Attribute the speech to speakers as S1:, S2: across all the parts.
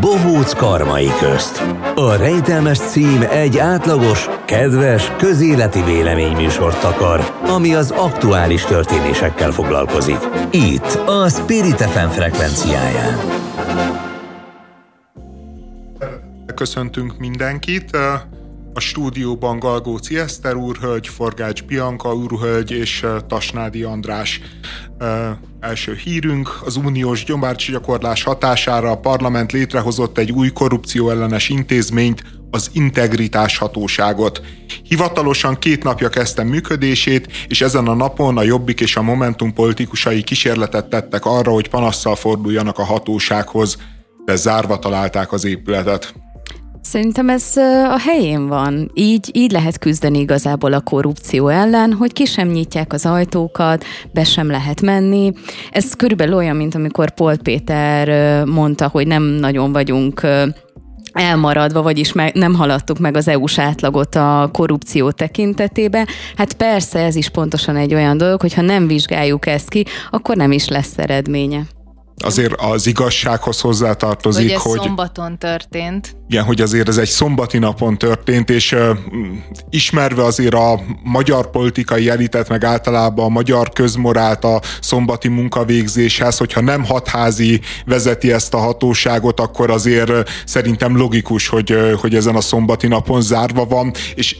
S1: Bohóc karmai közt. A rejtelmes cím egy átlagos, kedves, közéleti véleményműsort takar, ami az aktuális történésekkel foglalkozik. Itt, a Spirit FM frekvenciáján.
S2: Köszöntünk mindenkit. A stúdióban Galgóci Eszter úrhölgy, Forgács Bianca úrhölgy és Tasnádi András első hírünk. Az uniós gyakorlás hatására a parlament létrehozott egy új korrupció ellenes intézményt, az integritás hatóságot. Hivatalosan két napja kezdte működését, és ezen a napon a Jobbik és a Momentum politikusai kísérletet tettek arra, hogy panasszal forduljanak a hatósághoz, de zárva találták az épületet.
S3: Szerintem ez a helyén van. Így, így lehet küzdeni igazából a korrupció ellen, hogy ki sem nyitják az ajtókat, be sem lehet menni. Ez körülbelül olyan, mint amikor Pol Péter mondta, hogy nem nagyon vagyunk elmaradva, vagyis meg, nem haladtuk meg az EU-s átlagot a korrupció tekintetében. Hát persze ez is pontosan egy olyan dolog, hogy ha nem vizsgáljuk ezt ki, akkor nem is lesz eredménye
S2: azért az igazsághoz hozzátartozik, hogy...
S4: Ez hogy szombaton történt.
S2: Igen, hogy azért ez egy szombati napon történt, és uh, ismerve azért a magyar politikai elitet, meg általában a magyar közmorált a szombati munkavégzéshez, hogyha nem hatházi vezeti ezt a hatóságot, akkor azért szerintem logikus, hogy, hogy ezen a szombati napon zárva van, és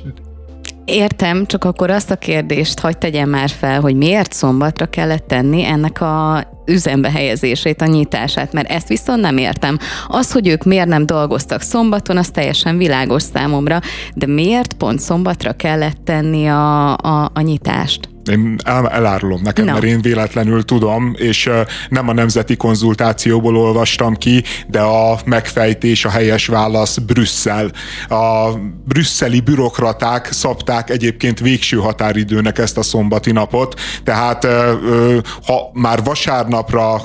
S3: Értem, csak akkor azt a kérdést hagyd tegyem már fel, hogy miért szombatra kellett tenni ennek a üzembe helyezését, a nyitását, mert ezt viszont nem értem. Az, hogy ők miért nem dolgoztak szombaton, az teljesen világos számomra, de miért pont szombatra kellett tenni a, a, a nyitást?
S2: Én el, elárulom nekem, no. mert én véletlenül tudom, és nem a nemzeti konzultációból olvastam ki, de a megfejtés, a helyes válasz Brüsszel. A brüsszeli bürokraták szabták egyébként végső határidőnek ezt a szombati napot, tehát ha már vasárnapra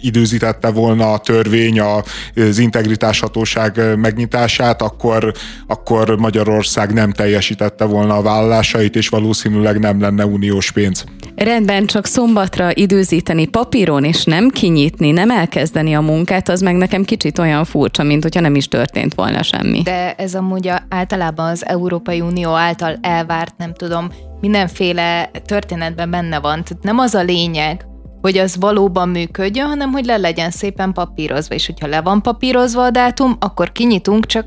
S2: időzítette volna a törvény az integritáshatóság megnyitását, akkor, akkor Magyarország nem teljesítette volna a vállalásait, és valószínűleg nem lenne uniós pénz.
S3: Rendben, csak szombatra időzíteni papíron, és nem kinyitni, nem elkezdeni a munkát, az meg nekem kicsit olyan furcsa, mint hogyha nem is történt volna semmi.
S4: De ez amúgy általában az Európai Unió által elvárt, nem tudom, mindenféle történetben benne van. Tehát nem az a lényeg, hogy az valóban működjön, hanem hogy le legyen szépen papírozva, és hogyha le van papírozva a dátum, akkor kinyitunk, csak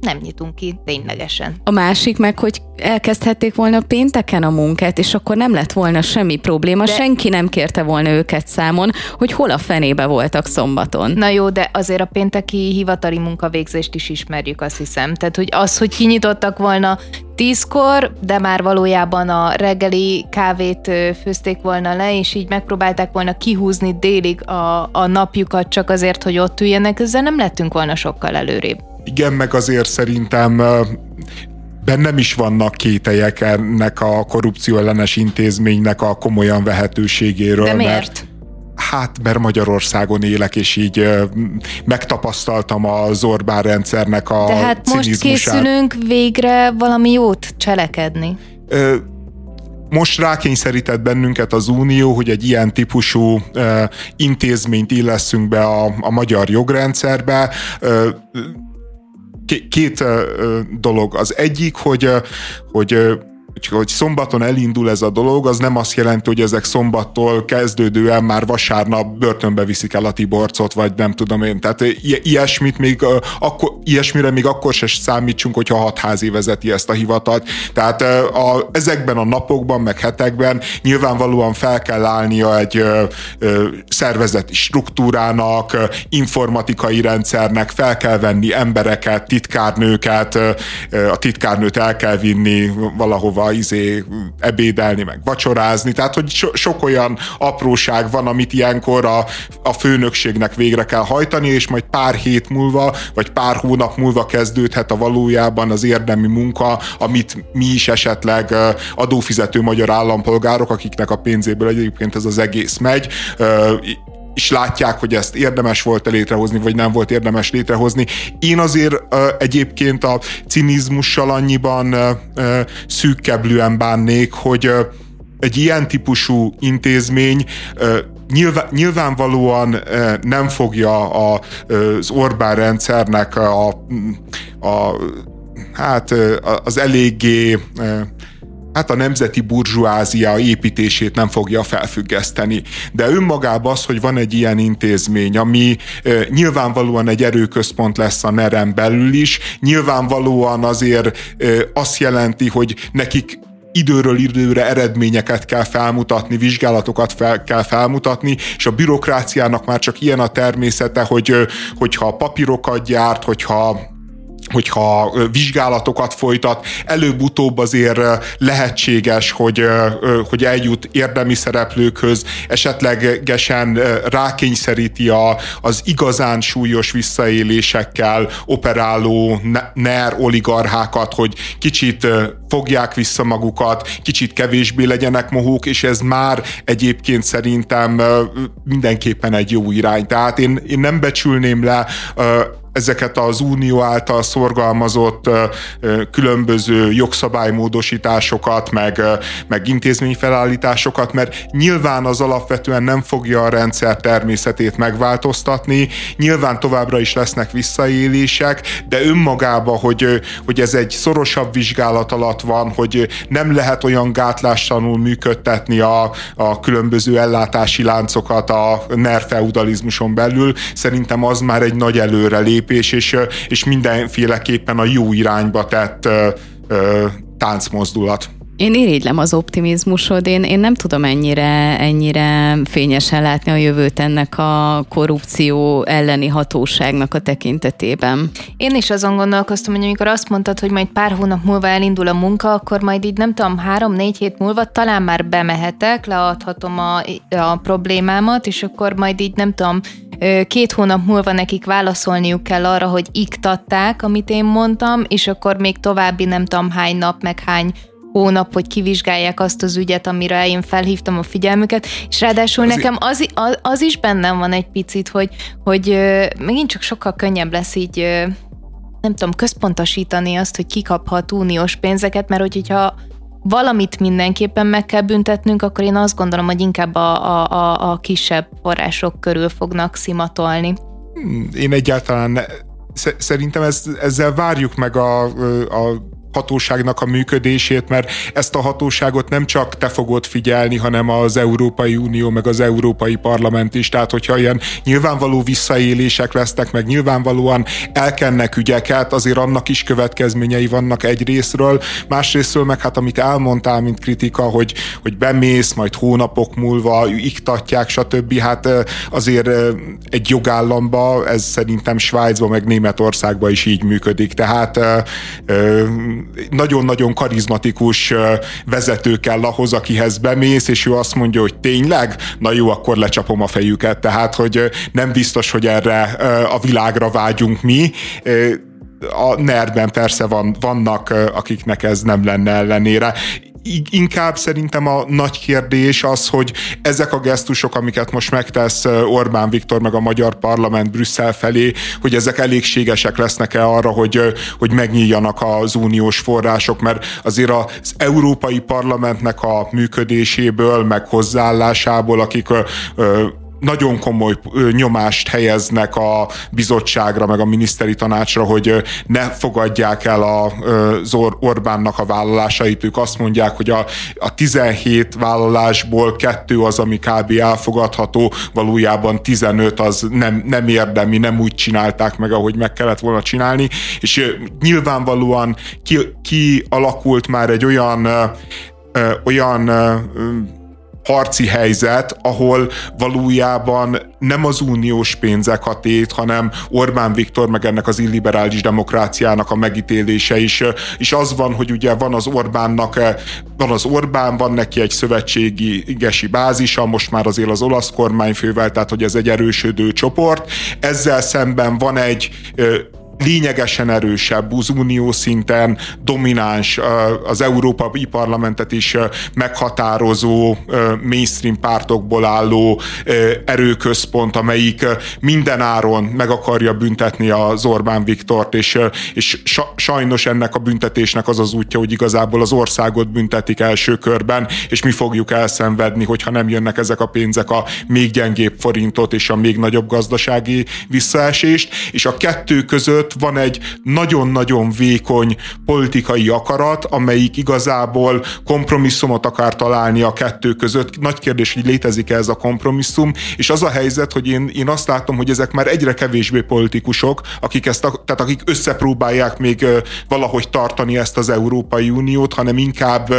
S4: nem nyitunk ki ténylegesen.
S3: A másik meg, hogy elkezdhették volna pénteken a munkát, és akkor nem lett volna semmi probléma, de... senki nem kérte volna őket számon, hogy hol a fenébe voltak szombaton.
S4: Na jó, de azért a pénteki hivatali munkavégzést is ismerjük, azt hiszem. Tehát, hogy az, hogy kinyitottak volna tízkor, de már valójában a reggeli kávét főzték volna le, és így megpróbálták volna kihúzni délig a, a napjukat csak azért, hogy ott üljenek, ezzel nem lettünk volna sokkal előrébb.
S2: Igen, meg azért szerintem bennem is vannak kételyek ennek a korrupció ellenes intézménynek a komolyan vehetőségéről.
S4: De miért? Mert
S2: Hát, mert Magyarországon élek, és így megtapasztaltam az Orbán rendszernek a
S4: De hát most készülünk végre valami jót cselekedni. Ö,
S2: most rákényszerített bennünket az Unió, hogy egy ilyen típusú ö, intézményt illeszünk be a, a magyar jogrendszerbe. Ö, két dolog. Az egyik, hogy, hogy hogy szombaton elindul ez a dolog, az nem azt jelenti, hogy ezek szombattól kezdődően már vasárnap börtönbe viszik el a Tiborcot, vagy nem tudom én. Tehát ilyesmit még, akkor, ilyesmire még akkor se számítsunk, hogyha hatházi vezeti ezt a hivatalt. Tehát a, ezekben a napokban, meg hetekben nyilvánvalóan fel kell állnia egy ö, ö, szervezeti struktúrának, informatikai rendszernek, fel kell venni embereket, titkárnőket, a titkárnőt el kell vinni valahova izé, ebédelni, meg vacsorázni, tehát hogy so, sok olyan apróság van, amit ilyenkor a, a főnökségnek végre kell hajtani, és majd pár hét múlva, vagy pár hónap múlva kezdődhet a valójában az érdemi munka, amit mi is esetleg adófizető magyar állampolgárok, akiknek a pénzéből egyébként ez az egész megy, és látják, hogy ezt érdemes volt-e létrehozni, vagy nem volt érdemes létrehozni. Én azért egyébként a cinizmussal annyiban uh, uh, szűkkeblően bánnék, hogy egy ilyen típusú intézmény nyilván, nyilvánvalóan nem fogja az Orbán rendszernek a, a hát az eléggé hát a nemzeti burzsúázia építését nem fogja felfüggeszteni. De önmagában az, hogy van egy ilyen intézmény, ami e, nyilvánvalóan egy erőközpont lesz a nerem belül is, nyilvánvalóan azért e, azt jelenti, hogy nekik időről időre eredményeket kell felmutatni, vizsgálatokat fel, kell felmutatni, és a bürokráciának már csak ilyen a természete, hogy hogyha papírokat gyárt, hogyha hogyha vizsgálatokat folytat, előbb-utóbb azért lehetséges, hogy, hogy eljut érdemi szereplőkhöz, esetlegesen rákényszeríti a, az igazán súlyos visszaélésekkel operáló NER oligarchákat, hogy kicsit fogják vissza magukat, kicsit kevésbé legyenek mohók, és ez már egyébként szerintem mindenképpen egy jó irány. Tehát én, én nem becsülném le ezeket az unió által szorgalmazott különböző jogszabálymódosításokat, meg, meg intézményfelállításokat, mert nyilván az alapvetően nem fogja a rendszer természetét megváltoztatni, nyilván továbbra is lesznek visszaélések, de önmagába, hogy, hogy ez egy szorosabb vizsgálat alatt van, hogy nem lehet olyan gátlástalanul működtetni a, a különböző ellátási láncokat a NER feudalizmuson belül, szerintem az már egy nagy előrelépés lépés, és, és mindenféleképpen a jó irányba tett táncmozdulat.
S3: Én irigylem az optimizmusod, én, én nem tudom ennyire, ennyire fényesen látni a jövőt ennek a korrupció elleni hatóságnak a tekintetében.
S4: Én is azon gondolkoztam, hogy amikor azt mondtad, hogy majd pár hónap múlva elindul a munka, akkor majd így nem tudom, három-négy hét múlva talán már bemehetek, leadhatom a, a problémámat, és akkor majd így nem tudom, két hónap múlva nekik válaszolniuk kell arra, hogy iktatták, amit én mondtam, és akkor még további nem tudom hány nap, meg hány hónap, hogy kivizsgálják azt az ügyet, amire én felhívtam a figyelmüket, és ráadásul az nekem az, az, az is bennem van egy picit, hogy, hogy megint csak sokkal könnyebb lesz így nem tudom, központosítani azt, hogy kikaphat uniós pénzeket, mert hogyha valamit mindenképpen meg kell büntetnünk, akkor én azt gondolom, hogy inkább a, a, a, a kisebb források körül fognak szimatolni.
S2: Hmm, én egyáltalán ne, szerintem ez, ezzel várjuk meg a, a hatóságnak a működését, mert ezt a hatóságot nem csak te fogod figyelni, hanem az Európai Unió, meg az Európai Parlament is. Tehát, hogyha ilyen nyilvánvaló visszaélések lesznek, meg nyilvánvalóan elkennek ügyeket, azért annak is következményei vannak egy részről, másrésztről meg hát amit elmondtál, mint kritika, hogy, hogy bemész, majd hónapok múlva iktatják, stb. Hát azért egy jogállamba, ez szerintem Svájcban, meg Németországban is így működik. Tehát nagyon-nagyon karizmatikus vezető kell ahhoz, akihez bemész, és ő azt mondja, hogy tényleg, na jó, akkor lecsapom a fejüket. Tehát, hogy nem biztos, hogy erre a világra vágyunk mi. A nerben persze van, vannak, akiknek ez nem lenne ellenére inkább szerintem a nagy kérdés az, hogy ezek a gesztusok, amiket most megtesz Orbán Viktor meg a magyar parlament Brüsszel felé, hogy ezek elégségesek lesznek-e arra, hogy, hogy megnyíljanak az uniós források, mert azért az Európai Parlamentnek a működéséből, meg hozzáállásából, akik nagyon komoly nyomást helyeznek a bizottságra, meg a miniszteri tanácsra, hogy ne fogadják el az Orbánnak a vállalásait. Ők azt mondják, hogy a, a 17 vállalásból kettő az, ami kb. elfogadható, valójában 15 az nem, nem érdemi, nem úgy csinálták meg, ahogy meg kellett volna csinálni, és nyilvánvalóan ki, ki alakult már egy olyan olyan harci helyzet, ahol valójában nem az uniós pénzek a tét, hanem Orbán Viktor meg ennek az illiberális demokráciának a megítélése is. És az van, hogy ugye van az Orbánnak, van az Orbán, van neki egy szövetségi igesi bázisa, most már azért az olasz kormányfővel, tehát hogy ez egy erősödő csoport. Ezzel szemben van egy lényegesen erősebb, az unió szinten domináns, az Európai Parlamentet is meghatározó mainstream pártokból álló erőközpont, amelyik minden áron meg akarja büntetni az Orbán Viktort, és, és sajnos ennek a büntetésnek az az útja, hogy igazából az országot büntetik első körben, és mi fogjuk elszenvedni, hogyha nem jönnek ezek a pénzek a még gyengébb forintot és a még nagyobb gazdasági visszaesést, és a kettő között van egy nagyon-nagyon vékony politikai akarat, amelyik igazából kompromisszumot akar találni a kettő között. Nagy kérdés, hogy létezik-e ez a kompromisszum, és az a helyzet, hogy én, én azt látom, hogy ezek már egyre kevésbé politikusok, akik ezt, tehát akik összepróbálják még valahogy tartani ezt az Európai Uniót, hanem inkább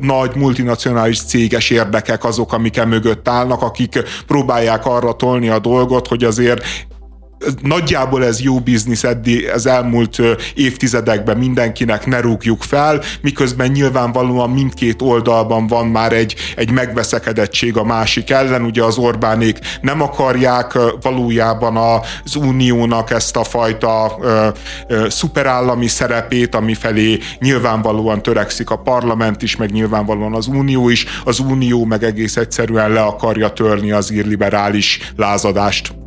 S2: nagy multinacionális céges érdekek azok, amik mögött állnak, akik próbálják arra tolni a dolgot, hogy azért nagyjából ez jó biznisz eddig az elmúlt évtizedekben mindenkinek ne rúgjuk fel, miközben nyilvánvalóan mindkét oldalban van már egy, egy megveszekedettség a másik ellen, ugye az Orbánék nem akarják valójában az uniónak ezt a fajta ö, ö, szuperállami szerepét, ami felé nyilvánvalóan törekszik a parlament is, meg nyilvánvalóan az unió is, az unió meg egész egyszerűen le akarja törni az írliberális lázadást.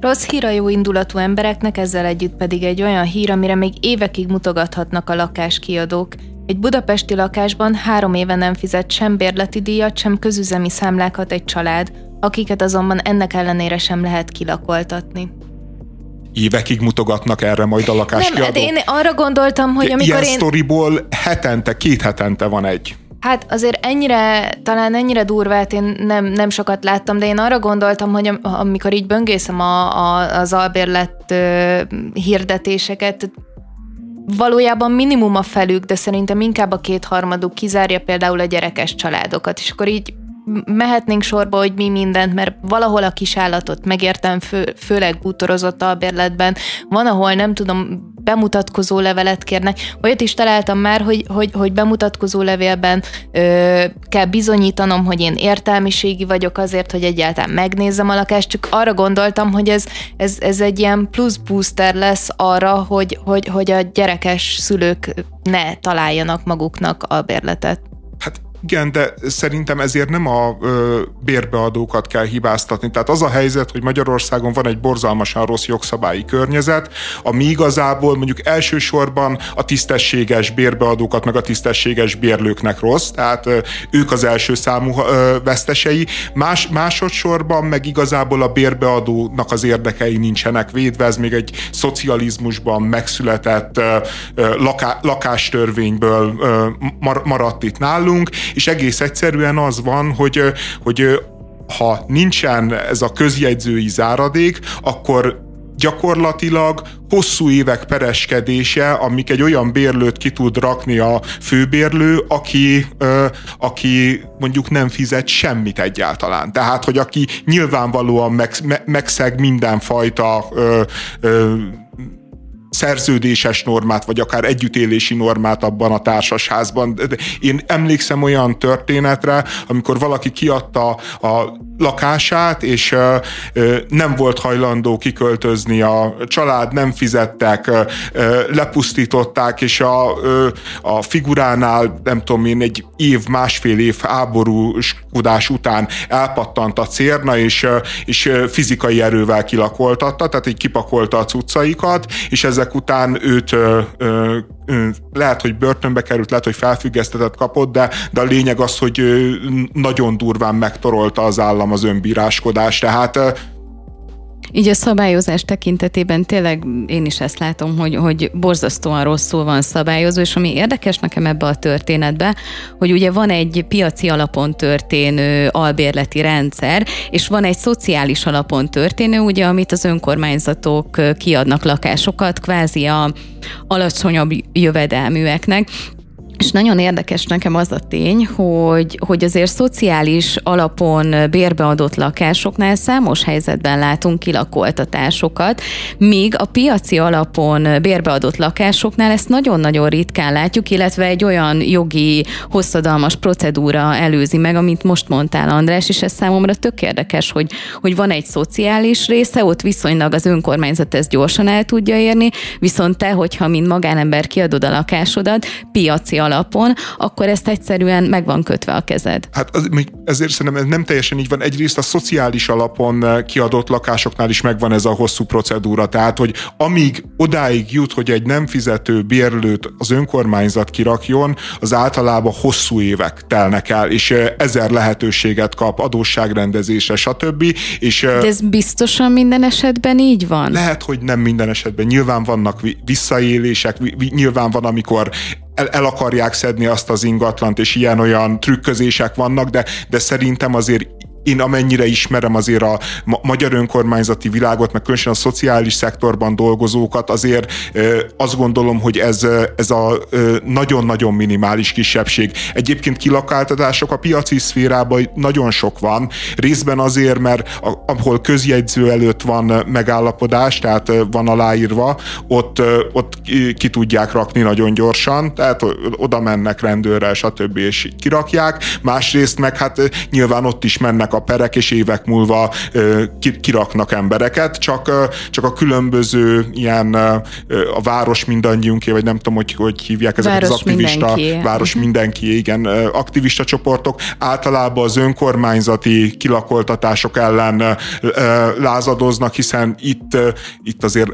S4: Rossz hír a jó indulatú embereknek, ezzel együtt pedig egy olyan hír, amire még évekig mutogathatnak a lakáskiadók. Egy budapesti lakásban három éve nem fizet sem bérleti díjat, sem közüzemi számlákat egy család, akiket azonban ennek ellenére sem lehet kilakoltatni
S2: évekig mutogatnak erre majd a lakáskiadók. Nem,
S4: hát én arra gondoltam, hogy amikor
S2: Ilyen
S4: én...
S2: sztoriból hetente, két hetente van egy.
S4: Hát azért ennyire, talán ennyire durvát én nem, nem sokat láttam, de én arra gondoltam, hogy amikor így böngészem a, a, az albérlet ö, hirdetéseket, valójában minimum a felük, de szerintem inkább a kétharmaduk kizárja például a gyerekes családokat, és akkor így mehetnénk sorba, hogy mi mindent, mert valahol a kisállatot megértem, fő, főleg bútorozott albérletben, van, ahol nem tudom, bemutatkozó levelet kérnek. Olyat is találtam már, hogy, hogy, hogy bemutatkozó levélben ö, kell bizonyítanom, hogy én értelmiségi vagyok azért, hogy egyáltalán megnézzem a lakást, csak arra gondoltam, hogy ez, ez, ez egy ilyen plusz booster lesz arra, hogy, hogy, hogy a gyerekes szülők ne találjanak maguknak albérletet.
S2: Igen, de szerintem ezért nem a ö, bérbeadókat kell hibáztatni. Tehát az a helyzet, hogy Magyarországon van egy borzalmasan rossz jogszabályi környezet, ami igazából mondjuk elsősorban a tisztességes bérbeadókat, meg a tisztességes bérlőknek rossz, tehát ö, ők az első számú ö, vesztesei. Más, másodszorban meg igazából a bérbeadónak az érdekei nincsenek védve, ez még egy szocializmusban megszületett ö, ö, laká, lakástörvényből ö, mar, maradt itt nálunk, és egész egyszerűen az van, hogy, hogy ha nincsen ez a közjegyzői záradék, akkor gyakorlatilag hosszú évek pereskedése, amik egy olyan bérlőt ki tud rakni a főbérlő, aki, ö, aki mondjuk nem fizet semmit egyáltalán. Tehát, hogy aki nyilvánvalóan meg, me, megszeg mindenfajta ö, ö, szerződéses normát, vagy akár együttélési normát abban a társasházban. Én emlékszem olyan történetre, amikor valaki kiadta a lakását, és nem volt hajlandó kiköltözni a család, nem fizettek, lepusztították, és a, a figuránál, nem tudom én, egy év, másfél év háborúskodás után elpattant a cérna, és, és fizikai erővel kilakoltatta, tehát így kipakolta a cuccaikat, és ezek után őt ö, ö, ö, lehet, hogy börtönbe került, lehet, hogy felfüggesztetet kapott, de, de a lényeg az, hogy nagyon durván megtorolta az állam az önbíráskodást, tehát
S3: így a szabályozás tekintetében tényleg én is ezt látom, hogy, hogy borzasztóan rosszul van szabályozó, és ami érdekes nekem ebbe a történetbe, hogy ugye van egy piaci alapon történő albérleti rendszer, és van egy szociális alapon történő, ugye, amit az önkormányzatok kiadnak lakásokat, kvázi a alacsonyabb jövedelműeknek, És nagyon érdekes nekem az a tény, hogy, hogy azért szociális alapon bérbeadott lakásoknál számos helyzetben látunk kilakoltatásokat, míg a piaci alapon bérbeadott lakásoknál ezt nagyon-nagyon ritkán látjuk, illetve egy olyan jogi hosszadalmas procedúra előzi meg, amit most mondtál, András, és ez számomra tök érdekes, hogy, hogy van egy szociális része, ott viszonylag az önkormányzat ezt gyorsan el tudja érni, viszont te, hogyha mint magánember kiadod a lakásodat, piaci alapon, akkor ezt egyszerűen meg van kötve a kezed.
S2: Hát az, ezért szerintem ez nem teljesen így van. Egyrészt a szociális alapon eh, kiadott lakásoknál is megvan ez a hosszú procedúra. Tehát, hogy amíg odáig jut, hogy egy nem fizető bérlőt az önkormányzat kirakjon, az általában hosszú évek telnek el, és eh, ezer lehetőséget kap adósságrendezésre, stb. És,
S3: eh, De ez biztosan minden esetben így van?
S2: Lehet, hogy nem minden esetben. Nyilván vannak visszaélések, nyilván van, amikor el, el akarják szedni azt az ingatlant, és ilyen-olyan trükközések vannak, de, de szerintem azért én amennyire ismerem azért a magyar önkormányzati világot, meg különösen a szociális szektorban dolgozókat, azért azt gondolom, hogy ez, ez a nagyon-nagyon minimális kisebbség. Egyébként kilakáltatások a piaci szférában nagyon sok van, részben azért, mert ahol közjegyző előtt van megállapodás, tehát van aláírva, ott, ott ki tudják rakni nagyon gyorsan, tehát oda mennek rendőrrel, stb. és kirakják. Másrészt meg hát nyilván ott is mennek a perek, és évek múlva kiraknak embereket, csak, csak a különböző ilyen a város mindannyiunké, vagy nem tudom, hogy hogy hívják ezeket város az aktivista, mindenki. város mhm. mindenki, igen, aktivista csoportok általában az önkormányzati kilakoltatások ellen lázadoznak, hiszen itt, itt azért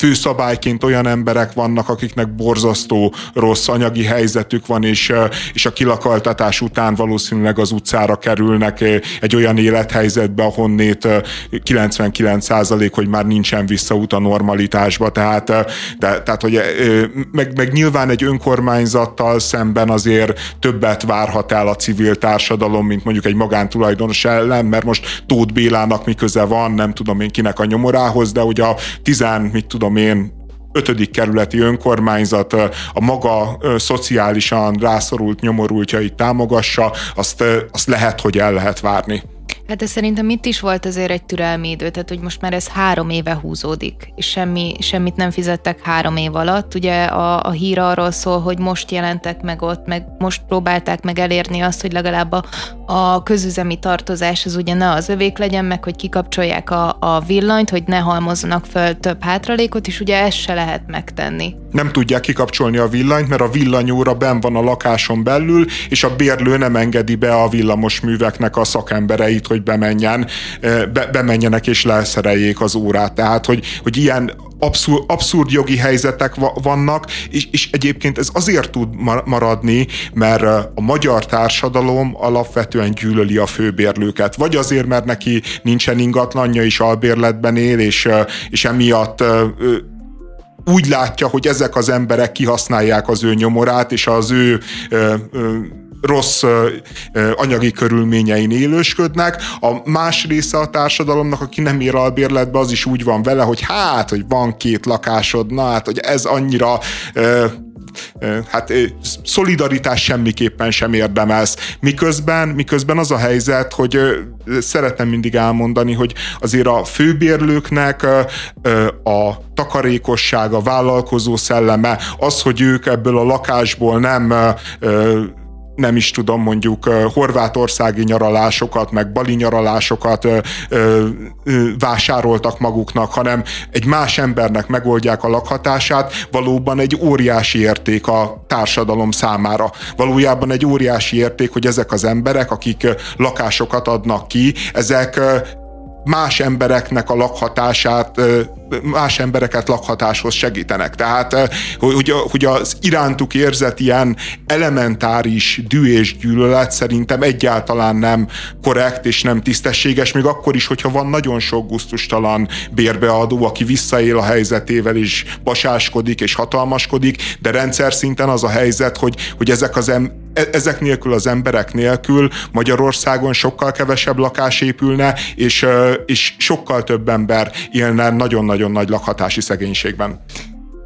S2: főszabályként olyan emberek vannak, akiknek borzasztó rossz anyagi helyzetük van, és, és a kilakaltatás után valószínűleg az utcára kerülnek egy olyan élethelyzetbe, ahonnét 99% hogy már nincsen visszaút a normalitásba. Tehát, de, tehát hogy meg, meg nyilván egy önkormányzattal szemben azért többet várhat el a civil társadalom, mint mondjuk egy magántulajdonos ellen, mert most Tóth Bélának mi köze van, nem tudom én kinek a nyomorához, de ugye a tizen, mit tudom tudom én, ötödik kerületi önkormányzat a maga szociálisan rászorult nyomorultjait támogassa, azt, azt lehet, hogy el lehet várni.
S4: Hát de szerintem itt is volt azért egy türelmi idő, tehát hogy most már ez három éve húzódik, és semmi, semmit nem fizettek három év alatt. Ugye a, a hír arról szól, hogy most jelentek meg ott, meg most próbálták meg elérni azt, hogy legalább a, a közüzemi tartozás az ugye ne az övék legyen, meg hogy kikapcsolják a, a villanyt, hogy ne halmozzanak föl több hátralékot, és ugye ezt se lehet megtenni.
S2: Nem tudják kikapcsolni a villanyt, mert a villanyóra ben van a lakáson belül, és a bérlő nem engedi be a villamos műveknek a szakembereit, hogy bemenjen, be, bemenjenek és leszereljék az órát. Tehát, hogy, hogy ilyen abszurd, abszurd jogi helyzetek vannak, és, és egyébként ez azért tud maradni, mert a magyar társadalom alapvetően gyűlöli a főbérlőket. Vagy azért, mert neki nincsen ingatlanja, és albérletben él, és, és emiatt úgy látja, hogy ezek az emberek kihasználják az ő nyomorát, és az ő ö, ö, rossz anyagi körülményein élősködnek. A más része a társadalomnak, aki nem ér albérletbe, az is úgy van vele, hogy hát, hogy van két lakásod, na hát, hogy ez annyira hát szolidaritás semmiképpen sem érdemez. Miközben, miközben az a helyzet, hogy szeretem mindig elmondani, hogy azért a főbérlőknek a takarékosság, a vállalkozó szelleme, az, hogy ők ebből a lakásból nem nem is tudom, mondjuk horvátországi nyaralásokat, meg bali nyaralásokat vásároltak maguknak, hanem egy más embernek megoldják a lakhatását, valóban egy óriási érték a társadalom számára. Valójában egy óriási érték, hogy ezek az emberek, akik lakásokat adnak ki, ezek más embereknek a lakhatását, más embereket lakhatáshoz segítenek. Tehát, hogy, hogy az irántuk érzett ilyen elementáris dű és gyűlölet szerintem egyáltalán nem korrekt és nem tisztességes, még akkor is, hogyha van nagyon sok guztustalan bérbeadó, aki visszaél a helyzetével és basáskodik és hatalmaskodik, de rendszer szinten az a helyzet, hogy, hogy ezek az em- E, ezek nélkül az emberek nélkül Magyarországon sokkal kevesebb lakás épülne, és, és sokkal több ember élne nagyon-nagyon nagy lakhatási szegénységben.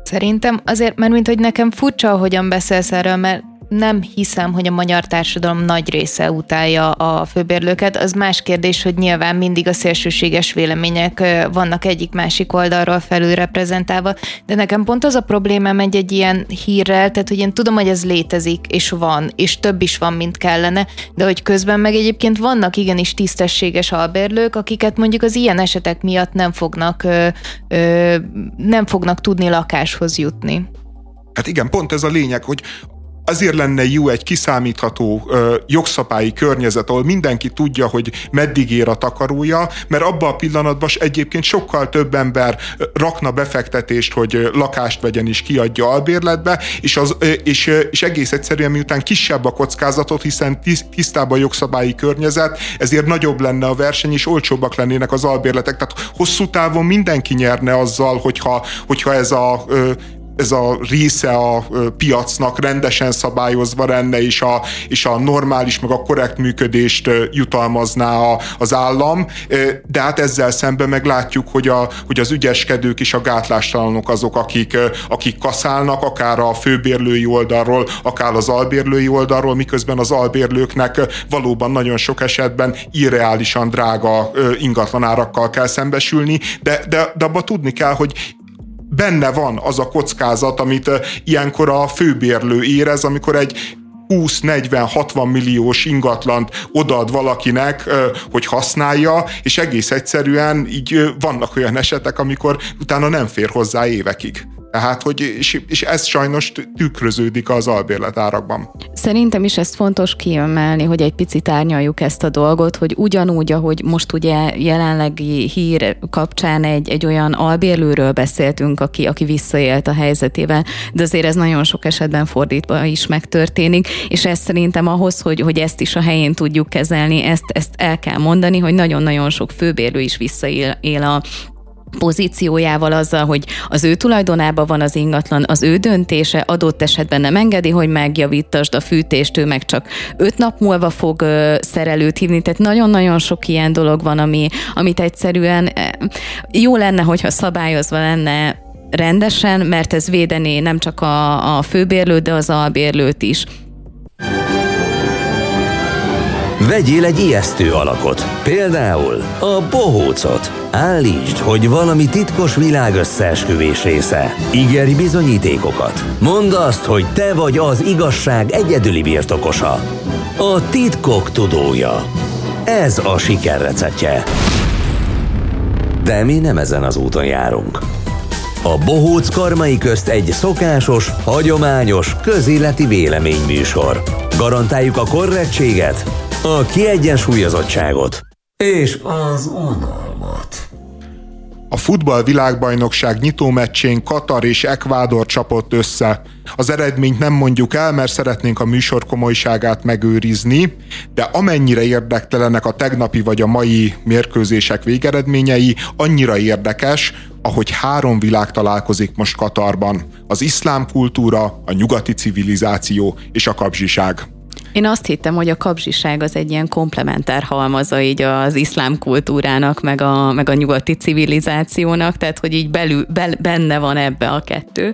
S4: Szerintem azért, mert mint hogy nekem furcsa, ahogyan beszélsz erről, mert nem hiszem, hogy a magyar társadalom nagy része utálja a főbérlőket. Az más kérdés, hogy nyilván mindig a szélsőséges vélemények vannak egyik-másik oldalról felül reprezentálva, de nekem pont az a problémám egy, egy ilyen hírrel, tehát hogy én tudom, hogy ez létezik, és van, és több is van, mint kellene, de hogy közben meg egyébként vannak igenis tisztességes albérlők, akiket mondjuk az ilyen esetek miatt nem fognak, ö, ö, nem fognak tudni lakáshoz jutni.
S2: Hát igen, pont ez a lényeg, hogy azért lenne jó egy kiszámítható ö, jogszabályi környezet, ahol mindenki tudja, hogy meddig ér a takarója, mert abban a pillanatban egyébként sokkal több ember rakna befektetést, hogy lakást vegyen és kiadja albérletbe, és, az, és, és egész egyszerűen miután kisebb a kockázatot, hiszen tisztább a jogszabályi környezet, ezért nagyobb lenne a verseny, és olcsóbbak lennének az albérletek. Tehát hosszú távon mindenki nyerne azzal, hogyha, hogyha ez a ez a része a piacnak rendesen szabályozva lenne, és a, és a normális, meg a korrekt működést jutalmazná a, az állam, de hát ezzel szemben meglátjuk, hogy, a, hogy az ügyeskedők és a gátlástalanok azok, akik, akik kaszálnak, akár a főbérlői oldalról, akár az albérlői oldalról, miközben az albérlőknek valóban nagyon sok esetben irreálisan drága ingatlanárakkal kell szembesülni, de, de, de abba tudni kell, hogy benne van az a kockázat, amit ilyenkor a főbérlő érez, amikor egy 20-40-60 milliós ingatlant odaad valakinek, hogy használja, és egész egyszerűen így vannak olyan esetek, amikor utána nem fér hozzá évekig. Tehát, hogy, és, és ez sajnos tükröződik az albérletárakban.
S3: Szerintem is ezt fontos kiemelni, hogy egy picit árnyaljuk ezt a dolgot, hogy ugyanúgy, ahogy most ugye jelenlegi hír kapcsán egy, egy olyan albérlőről beszéltünk, aki, aki visszaélt a helyzetével, de azért ez nagyon sok esetben fordítva is megtörténik, és ez szerintem ahhoz, hogy, hogy ezt is a helyén tudjuk kezelni, ezt, ezt el kell mondani, hogy nagyon-nagyon sok főbérlő is visszaél él a pozíciójával azzal, hogy az ő tulajdonában van az ingatlan, az ő döntése adott esetben nem engedi, hogy megjavítasd a fűtést, ő meg csak öt nap múlva fog ö, szerelőt hívni, tehát nagyon-nagyon sok ilyen dolog van, ami, amit egyszerűen jó lenne, hogyha szabályozva lenne rendesen, mert ez védené nem csak a, a főbérlőt, de az albérlőt is.
S1: Vegyél egy ijesztő alakot, például a bohócot. Állítsd, hogy valami titkos világ összeesküvés része. Ígeri bizonyítékokat. Mondd azt, hogy te vagy az igazság egyedüli birtokosa. A titkok tudója. Ez a siker receptje. De mi nem ezen az úton járunk. A Bohóc Karmai közt egy szokásos, hagyományos, közéleti véleményműsor. Garantáljuk a korrektséget, a kiegyensúlyozottságot és az unalmat.
S2: A futball világbajnokság nyitómeccsén Katar és Ekvádor csapott össze. Az eredményt nem mondjuk el, mert szeretnénk a műsor komolyságát megőrizni, de amennyire érdektelenek a tegnapi vagy a mai mérkőzések végeredményei, annyira érdekes, ahogy három világ találkozik most Katarban. Az iszlám kultúra, a nyugati civilizáció és a kapzsiság.
S3: Én azt hittem, hogy a kapzsiság az egy ilyen komplementár halmaza így az iszlám kultúrának, meg a, meg a nyugati civilizációnak, tehát hogy így belül, be, benne van ebbe a kettő.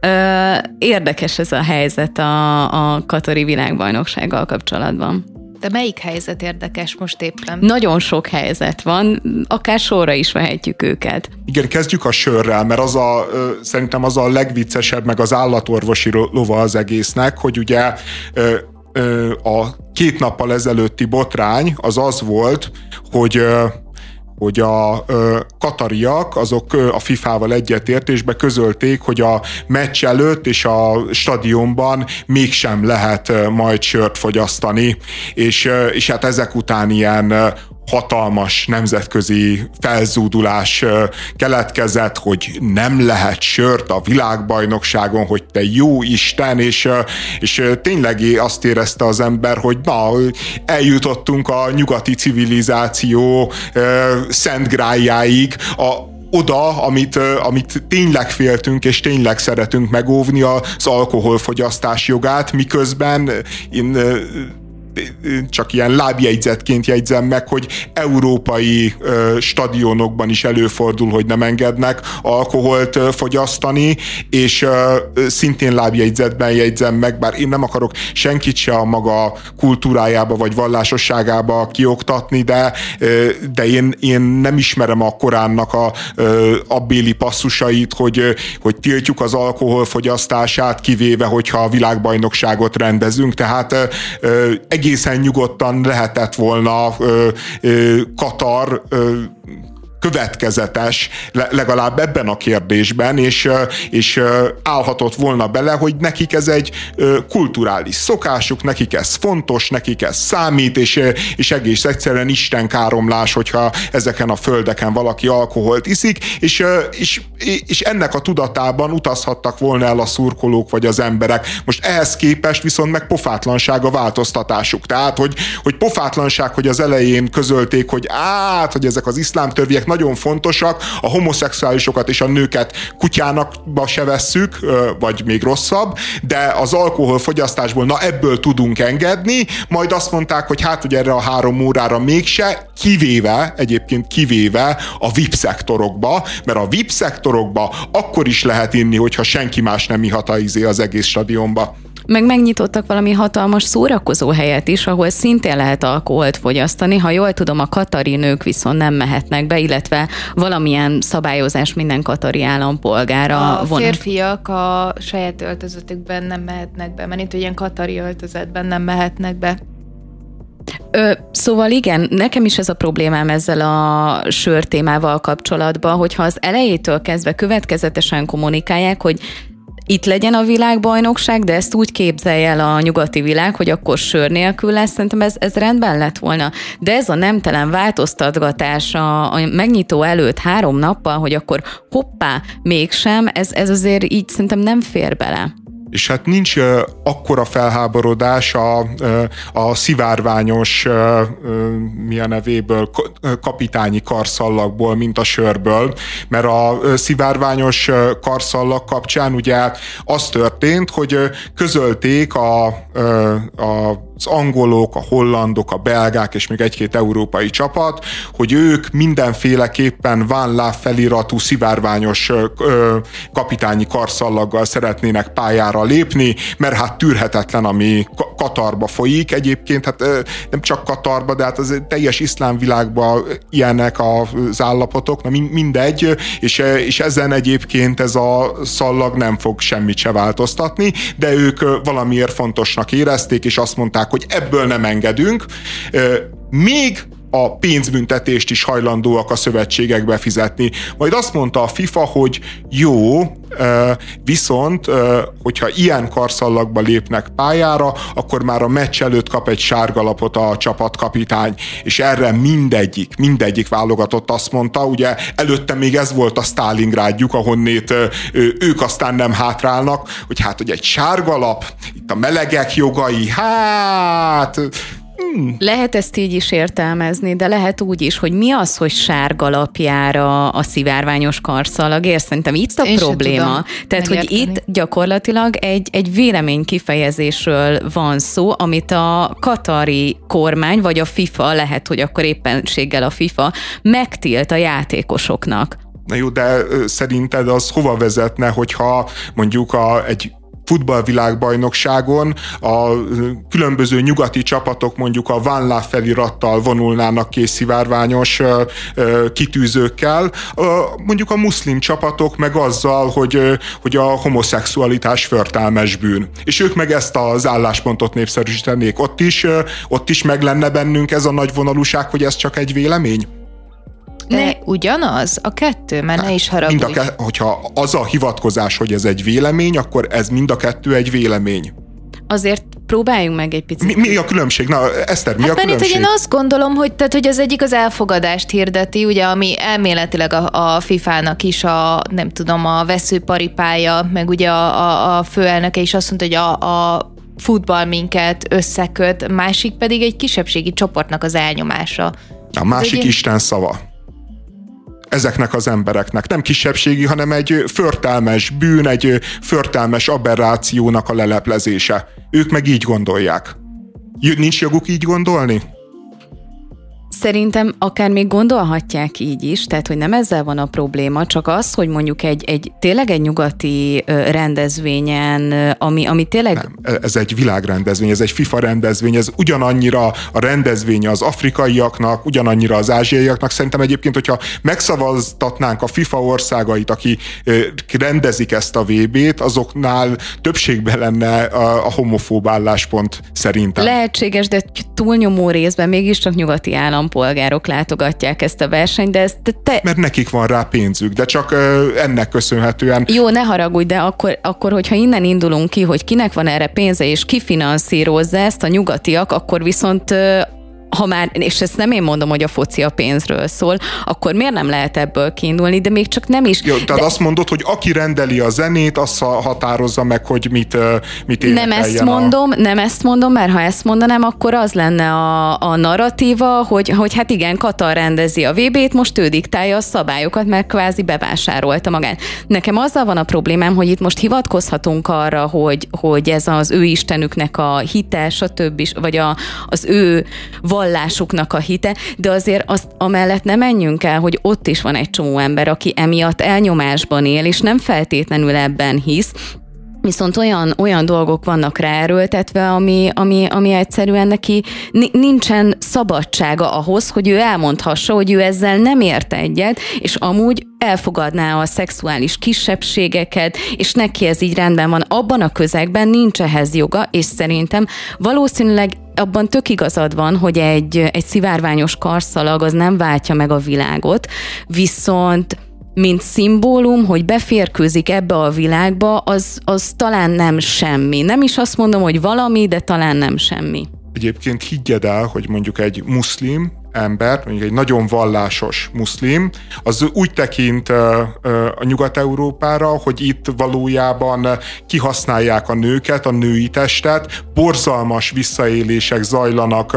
S3: Ö, érdekes ez a helyzet a, a Katari világbajnoksággal kapcsolatban.
S4: De melyik helyzet érdekes most éppen?
S3: Nagyon sok helyzet van, akár sorra is vehetjük őket.
S2: Igen, kezdjük a sörrel, mert az a, szerintem az a legviccesebb, meg az állatorvosi lova az egésznek, hogy ugye a két nappal ezelőtti botrány az az volt, hogy hogy a katariak azok a FIFA-val egyetértésbe közölték, hogy a meccs előtt és a stadionban mégsem lehet majd sört fogyasztani, és, és hát ezek után ilyen hatalmas nemzetközi felzúdulás keletkezett, hogy nem lehet sört a világbajnokságon, hogy te jó Isten, és, és tényleg azt érezte az ember, hogy na, eljutottunk a nyugati civilizáció szent grájáig, a, oda, amit, amit tényleg féltünk, és tényleg szeretünk megóvni az alkoholfogyasztás jogát, miközben én csak ilyen lábjegyzetként jegyzem meg, hogy európai stadionokban is előfordul, hogy nem engednek alkoholt fogyasztani, és szintén lábjegyzetben jegyzem meg, bár én nem akarok senkit se a maga kultúrájába vagy vallásosságába kioktatni, de, de én, én nem ismerem a Koránnak a abbéli passzusait, hogy, hogy tiltjuk az alkoholfogyasztását, kivéve, hogyha a világbajnokságot rendezünk, tehát egészen nyugodtan lehetett volna Katar következetes, legalább ebben a kérdésben, és, és állhatott volna bele, hogy nekik ez egy kulturális szokásuk, nekik ez fontos, nekik ez számít, és, és egész egyszerűen Isten káromlás, hogyha ezeken a földeken valaki alkoholt iszik, és, és, és ennek a tudatában utazhattak volna el a szurkolók vagy az emberek. Most ehhez képest viszont meg pofátlanság a változtatásuk. Tehát, hogy, hogy pofátlanság, hogy az elején közölték, hogy át, hogy ezek az iszlám törvények nagyon fontosak, a homoszexuálisokat és a nőket kutyának se vesszük, vagy még rosszabb, de az alkoholfogyasztásból, na ebből tudunk engedni, majd azt mondták, hogy hát, hogy erre a három órára mégse, kivéve, egyébként kivéve a VIP szektorokba, mert a VIP szektorokba akkor is lehet inni, hogyha senki más nem ihat az egész stadionba.
S3: Meg megnyitottak valami hatalmas szórakozó helyet is, ahol szintén lehet alkoholt fogyasztani. Ha jól tudom, a katari nők viszont nem mehetnek be, illetve valamilyen szabályozás minden katari állampolgára
S4: A vonat. férfiak a saját öltözetükben nem mehetnek be, mert itt ilyen katari öltözetben nem mehetnek be.
S3: Ö, szóval igen, nekem is ez a problémám ezzel a sör témával kapcsolatban, hogyha az elejétől kezdve következetesen kommunikálják, hogy itt legyen a világbajnokság, de ezt úgy képzelje el a nyugati világ, hogy akkor sör nélkül lesz, szerintem ez, ez rendben lett volna. De ez a nemtelen változtatgatás a, a megnyitó előtt három nappal, hogy akkor hoppá, mégsem, ez, ez azért így szerintem nem fér bele
S2: és hát nincs uh, akkora felháborodás a, uh, a szivárványos, uh, mi a nevéből, kapitányi karszallagból, mint a sörből, mert a szivárványos karszallag kapcsán ugye az történt, hogy közölték a, a az angolok, a hollandok, a belgák és még egy-két európai csapat, hogy ők mindenféleképpen Van feliratú szivárványos ö, kapitányi karszallaggal szeretnének pályára lépni, mert hát tűrhetetlen, ami Katarba folyik. Egyébként hát ö, nem csak Katarba, de hát az teljes iszlám világban ilyenek az állapotok, na mindegy, és, és ezen egyébként ez a szallag nem fog semmit se változtatni, de ők valamiért fontosnak érezték, és azt mondták, hogy ebből nem engedünk, még a pénzbüntetést is hajlandóak a szövetségek befizetni. Majd azt mondta a FIFA, hogy jó, viszont hogyha ilyen karszallagba lépnek pályára, akkor már a meccs előtt kap egy sárgalapot a csapatkapitány, és erre mindegyik, mindegyik válogatott azt mondta, ugye előtte még ez volt a Stalingrádjuk, ahonnét ők aztán nem hátrálnak, hogy hát, hogy egy sárgalap, itt a melegek jogai, hát
S3: Hmm. Lehet ezt így is értelmezni, de lehet úgy is, hogy mi az, hogy sárgalapjára a szivárványos karszalagért. Szerintem itt a Én probléma. Tehát, hogy itt gyakorlatilag egy, egy vélemény kifejezésről van szó, amit a katari kormány, vagy a FIFA, lehet, hogy akkor éppenséggel a FIFA megtilt a játékosoknak.
S2: Na jó, de szerinted az hova vezetne, hogyha mondjuk a, egy futballvilágbajnokságon a különböző nyugati csapatok mondjuk a Van La felirattal vonulnának készivárványos kitűzőkkel, mondjuk a muszlim csapatok meg azzal, hogy, hogy a homoszexualitás förtelmes bűn. És ők meg ezt az álláspontot népszerűsítenék. Ott is, ott is meg lenne bennünk ez a nagy vonalúság, hogy ez csak egy vélemény?
S4: Ne, ugyanaz? A kettő, mert ne is haragudj. Mind a ke-
S2: hogyha az a hivatkozás, hogy ez egy vélemény, akkor ez mind a kettő egy vélemény.
S3: Azért próbáljunk meg egy picit.
S2: Mi, mi a különbség? Na, Eszter, mi hát a különbség?
S4: Itt, hogy én azt gondolom, hogy, tehát, hogy az egyik az elfogadást hirdeti, ugye, ami elméletileg a, a FIFA-nak is a, nem tudom, a veszőparipája, meg ugye a, a, a főelnöke is azt mondta, hogy a, a futball minket összeköt, másik pedig egy kisebbségi csoportnak az elnyomása.
S2: A másik Isten szava ezeknek az embereknek. Nem kisebbségi, hanem egy förtelmes bűn, egy förtelmes aberrációnak a leleplezése. Ők meg így gondolják. Nincs joguk így gondolni?
S3: Szerintem akár még gondolhatják így is, tehát hogy nem ezzel van a probléma, csak az, hogy mondjuk egy, egy tényleg egy nyugati rendezvényen, ami, ami tényleg... Nem,
S2: e, ez egy világrendezvény, ez egy FIFA rendezvény, ez ugyanannyira a rendezvény az afrikaiaknak, ugyanannyira az ázsiaiaknak. Szerintem egyébként, hogyha megszavaztatnánk a FIFA országait, aki rendezik ezt a VB-t, azoknál többségben lenne a, a homofób álláspont szerintem.
S3: Lehetséges, de túlnyomó részben mégiscsak nyugati állam állampolgárok látogatják ezt a versenyt, de ezt te...
S2: Mert nekik van rá pénzük, de csak ennek köszönhetően...
S3: Jó, ne haragudj, de akkor, akkor, hogyha innen indulunk ki, hogy kinek van erre pénze, és ki finanszírozza ezt a nyugatiak, akkor viszont ha már, és ezt nem én mondom, hogy a foci a pénzről szól, akkor miért nem lehet ebből kiindulni, de még csak nem is.
S2: Jó, tehát de... azt mondod, hogy aki rendeli a zenét, az határozza meg, hogy mit, mit
S3: Nem ezt mondom, a... nem ezt mondom, mert ha ezt mondanám, akkor az lenne a, a narratíva, hogy, hogy hát igen, Katar rendezi a VB-t, most ő diktálja a szabályokat, mert kvázi bevásárolta magát. Nekem azzal van a problémám, hogy itt most hivatkozhatunk arra, hogy, hogy ez az ő istenüknek a hite, stb. vagy a, az ő vallásuknak a hite, de azért azt amellett nem menjünk el, hogy ott is van egy csomó ember, aki emiatt elnyomásban él, és nem feltétlenül ebben hisz, Viszont olyan, olyan dolgok vannak ráerőltetve, ami, ami, ami egyszerűen neki nincsen szabadsága ahhoz, hogy ő elmondhassa, hogy ő ezzel nem ért egyet, és amúgy elfogadná a szexuális kisebbségeket, és neki ez így rendben van. Abban a közegben nincs ehhez joga, és szerintem valószínűleg abban tök igazad van, hogy egy, egy szivárványos karszalag az nem váltja meg a világot, viszont mint szimbólum, hogy beférkőzik ebbe a világba, az, az talán nem semmi. Nem is azt mondom, hogy valami, de talán nem semmi.
S2: Egyébként higgyed el, hogy mondjuk egy muszlim ember, mondjuk egy nagyon vallásos muszlim, az úgy tekint a Nyugat-Európára, hogy itt valójában kihasználják a nőket, a női testet, borzalmas visszaélések zajlanak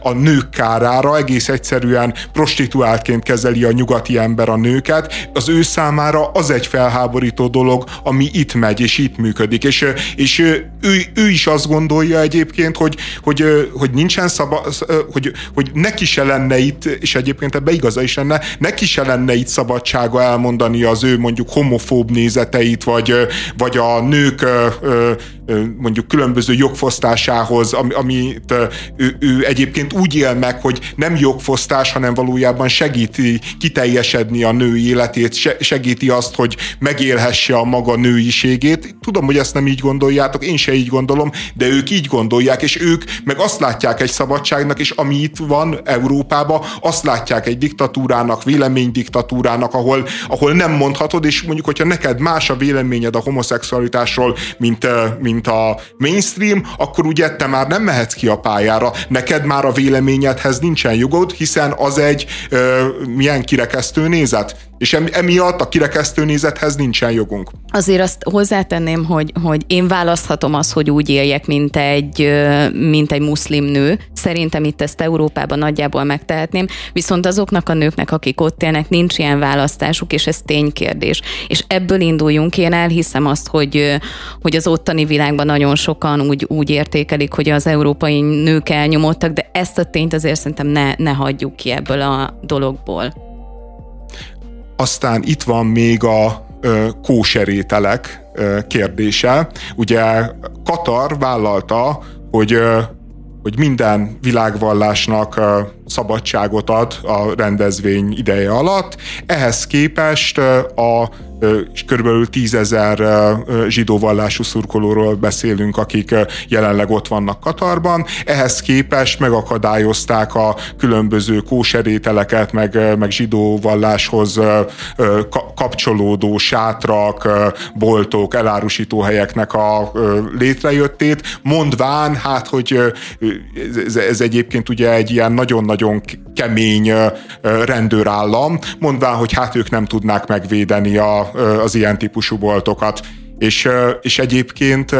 S2: a nők kárára, egész egyszerűen prostituáltként kezeli a nyugati ember a nőket, az ő számára az egy felháborító dolog, ami itt megy és itt működik, és, és ő, ő is azt gondolja egyébként, hogy, hogy, hogy nincsen szabad, hogy, hogy neki se lenne itt, és egyébként ebbe igaza is lenne, neki se lenne itt szabadsága elmondani az ő mondjuk homofób nézeteit, vagy, vagy a nők mondjuk különböző jogfosztásához, amit ő, ő egyébként úgy él meg, hogy nem jogfosztás, hanem valójában segíti kiteljesedni a nő életét, segíti azt, hogy megélhesse a maga nőiségét. Tudom, hogy ezt nem így gondoljátok, én se így gondolom, de ők így gondolják, és ők meg azt látják egy szabadságnak, és ami itt van Európában, azt látják egy diktatúrának, véleménydiktatúrának, ahol, ahol nem mondhatod, és mondjuk, hogyha neked más a véleményed a homoszexualitásról, mint mint a mainstream, akkor ugye te már nem mehetsz ki a pályára, neked már a véleményedhez nincsen jogod, hiszen az egy ö, milyen kirekesztő nézet. És emiatt a kirekesztő nézethez nincsen jogunk.
S3: Azért azt hozzátenném, hogy, hogy én választhatom azt, hogy úgy éljek, mint egy, mint egy muszlim nő. Szerintem itt ezt Európában nagyjából megtehetném, viszont azoknak a nőknek, akik ott élnek, nincs ilyen választásuk, és ez ténykérdés. És ebből induljunk, én elhiszem azt, hogy, hogy az ottani világban nagyon sokan úgy, úgy értékelik, hogy az európai nők elnyomottak, de ezt a tényt azért szerintem ne, ne hagyjuk ki ebből a dologból.
S2: Aztán itt van még a kóserételek kérdése. Ugye Katar vállalta, hogy hogy minden világvallásnak szabadságot ad a rendezvény ideje alatt. Ehhez képest a körülbelül tízezer zsidó vallású szurkolóról beszélünk, akik jelenleg ott vannak Katarban. Ehhez képest megakadályozták a különböző kóserételeket, meg, meg zsidó valláshoz kapcsolódó sátrak, boltok, elárusító helyeknek a létrejöttét, mondván, hát, hogy ez, ez egyébként ugye egy ilyen nagyon-nagyon kemény rendőrállam, mondván, hogy hát ők nem tudnák megvédeni a, az ilyen típusú boltokat. És, és egyébként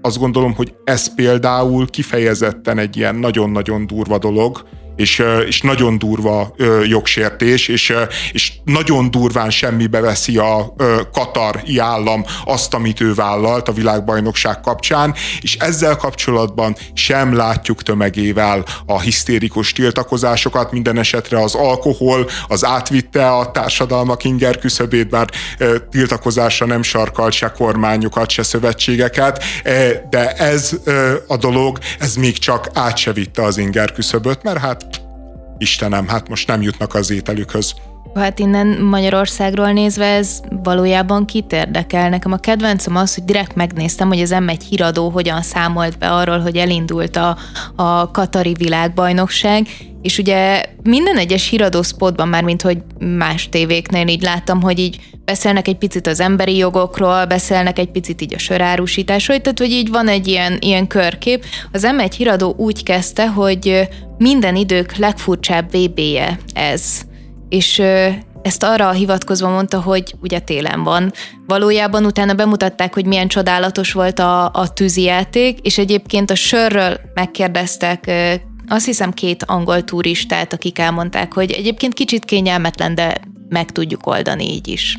S2: azt gondolom, hogy ez például kifejezetten egy ilyen nagyon-nagyon durva dolog, és, és nagyon durva jogsértés, és, és nagyon durván semmibe veszi a katari állam azt, amit ő vállalt a világbajnokság kapcsán, és ezzel kapcsolatban sem látjuk tömegével a hisztérikus tiltakozásokat, minden esetre az alkohol az átvitte a társadalmak inger küszöbét, bár tiltakozásra nem sarkalt se kormányokat, se szövetségeket, de ez a dolog, ez még csak át se vitte az inger küszöböt, mert hát Istenem, hát most nem jutnak az ételükhöz.
S4: Hát innen Magyarországról nézve ez valójában kit érdekel. Nekem a kedvencem az, hogy direkt megnéztem, hogy az M1 híradó hogyan számolt be arról, hogy elindult a, a Katari világbajnokság, és ugye minden egyes híradó spotban már, mint hogy más tévéknél így láttam, hogy így beszélnek egy picit az emberi jogokról, beszélnek egy picit így a sörárusításról, tehát hogy így van egy ilyen, ilyen körkép. Az M1 híradó úgy kezdte, hogy minden idők legfurcsább VB-je ez. És ezt arra hivatkozva mondta, hogy ugye télen van. Valójában utána bemutatták, hogy milyen csodálatos volt a, a tűzijáték, és egyébként a sörről megkérdeztek azt hiszem két angol turistát, akik elmondták, hogy egyébként kicsit kényelmetlen, de meg tudjuk oldani így is.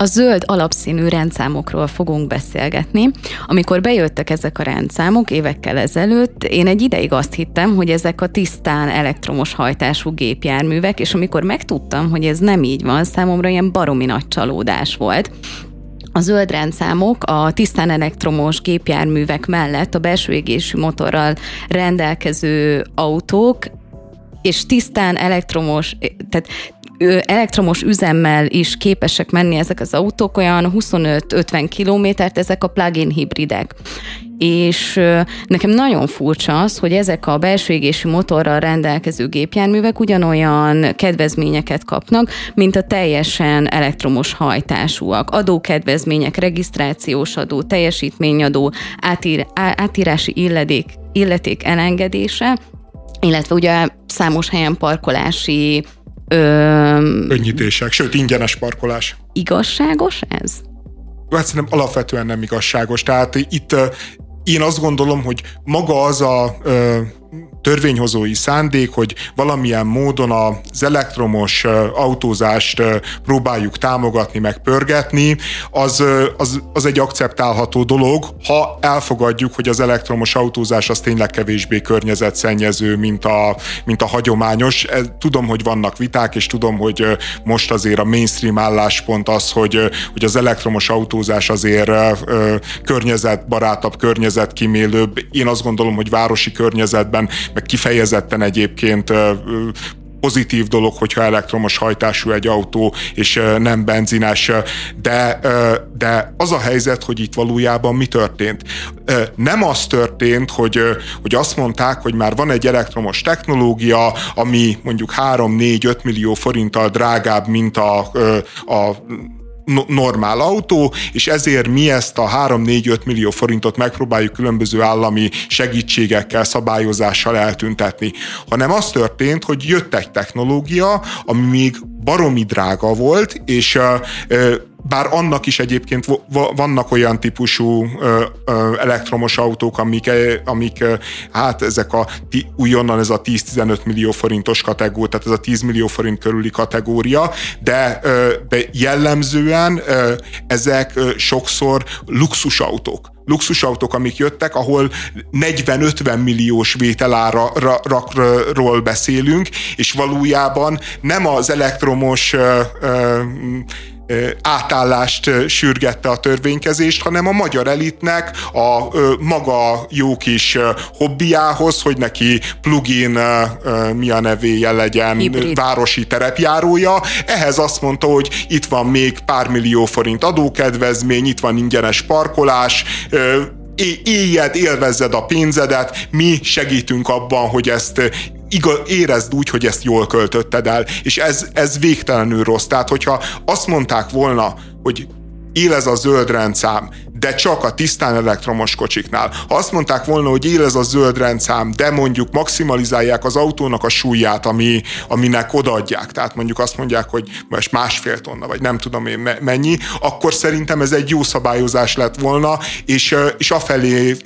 S3: A zöld alapszínű rendszámokról fogunk beszélgetni. Amikor bejöttek ezek a rendszámok évekkel ezelőtt, én egy ideig azt hittem, hogy ezek a tisztán elektromos hajtású gépjárművek, és amikor megtudtam, hogy ez nem így van, számomra ilyen baromi nagy csalódás volt. A zöld rendszámok a tisztán elektromos gépjárművek mellett a belső égésű motorral rendelkező autók és tisztán elektromos, tehát elektromos üzemmel is képesek menni ezek az autók, olyan 25-50 kilométert, ezek a plug-in hibridek. És nekem nagyon furcsa az, hogy ezek a belső égésű motorral rendelkező gépjárművek ugyanolyan kedvezményeket kapnak, mint a teljesen elektromos hajtásúak. Adókedvezmények, regisztrációs adó, teljesítményadó, átír, átírási illedék, illeték elengedése, illetve ugye számos helyen parkolási
S2: Ö... Könnyítések, sőt ingyenes parkolás.
S3: Igazságos ez?
S2: Hát szerintem alapvetően nem igazságos. Tehát itt én azt gondolom, hogy maga az a törvényhozói szándék, hogy valamilyen módon az elektromos autózást próbáljuk támogatni, meg pörgetni, az, az, az egy akceptálható dolog, ha elfogadjuk, hogy az elektromos autózás az tényleg kevésbé környezetszennyező, mint a, mint a hagyományos. Tudom, hogy vannak viták, és tudom, hogy most azért a mainstream álláspont az, hogy, hogy az elektromos autózás azért környezetbarátabb, környezetkímélőbb. Én azt gondolom, hogy városi környezetben meg kifejezetten egyébként pozitív dolog, hogyha elektromos hajtású egy autó, és nem benzines, de, de az a helyzet, hogy itt valójában mi történt? Nem az történt, hogy, hogy azt mondták, hogy már van egy elektromos technológia, ami mondjuk 3-4-5 millió forinttal drágább, mint a, a normál autó, és ezért mi ezt a 3-4-5 millió forintot megpróbáljuk különböző állami segítségekkel, szabályozással eltüntetni. Hanem az történt, hogy jött egy technológia, ami még baromi drága volt, és bár annak is egyébként vannak olyan típusú elektromos autók, amik, amik hát ezek a újonnan ez a 10-15 millió forintos kategória, tehát ez a 10 millió forint körüli kategória, de, de jellemzően ezek sokszor luxusautók. Luxusautók, amik jöttek, ahol 40-50 milliós vételárakról beszélünk, és valójában nem az elektromos átállást sürgette a törvénykezést, hanem a magyar elitnek a maga jó kis hobbiához, hogy neki plugin, mi a nevéje legyen, Hibrid. városi terepjárója. Ehhez azt mondta, hogy itt van még pár millió forint adókedvezmény, itt van ingyenes parkolás, éljed, élvezzed a pénzedet, mi segítünk abban, hogy ezt igaz, érezd úgy, hogy ezt jól költötted el, és ez, ez végtelenül rossz. Tehát, hogyha azt mondták volna, hogy él ez a zöld rendszám, de csak a tisztán elektromos kocsiknál. Ha azt mondták volna, hogy él ez a zöld rendszám, de mondjuk maximalizálják az autónak a súlyát, ami, aminek odaadják, tehát mondjuk azt mondják, hogy most másfél tonna, vagy nem tudom én mennyi, akkor szerintem ez egy jó szabályozás lett volna, és, és afelé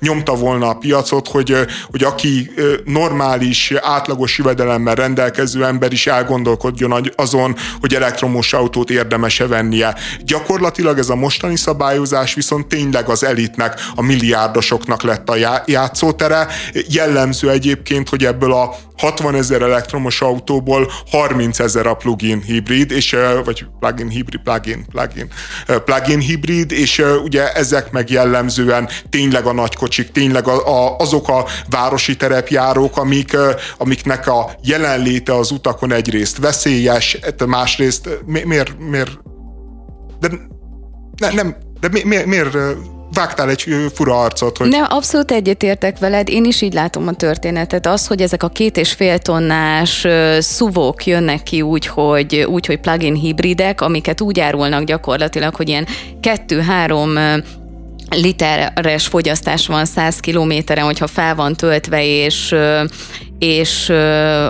S2: nyomta volna a piacot, hogy, hogy aki normális, átlagos jövedelemmel rendelkező ember is elgondolkodjon azon, hogy elektromos autót érdemese vennie. Gyakorlatilag ez a mostani szabályozás viszont tényleg az elitnek, a milliárdosoknak lett a játszótere. Jellemző egyébként, hogy ebből a 60 ezer elektromos autóból 30 ezer a plug-in hibrid, és, vagy plug-in hibrid, plug-in, plug-in, plug-in hibrid, és ugye ezek meg jellemzően tényleg a nagykocsik, tényleg a, a, azok a városi terepjárók, amik, amiknek a jelenléte az utakon egyrészt veszélyes, másrészt miért, miért de ne, nem, de mi, mi, miért vágtál egy fura arcot. Hogy...
S3: Nem, abszolút egyetértek veled, én is így látom a történetet. Az, hogy ezek a két és fél tonnás szuvók jönnek ki úgy, hogy, úgy, hogy plug-in hibridek, amiket úgy árulnak gyakorlatilag, hogy ilyen kettő-három literes fogyasztás van 100 kilométeren, hogyha fel van töltve, és és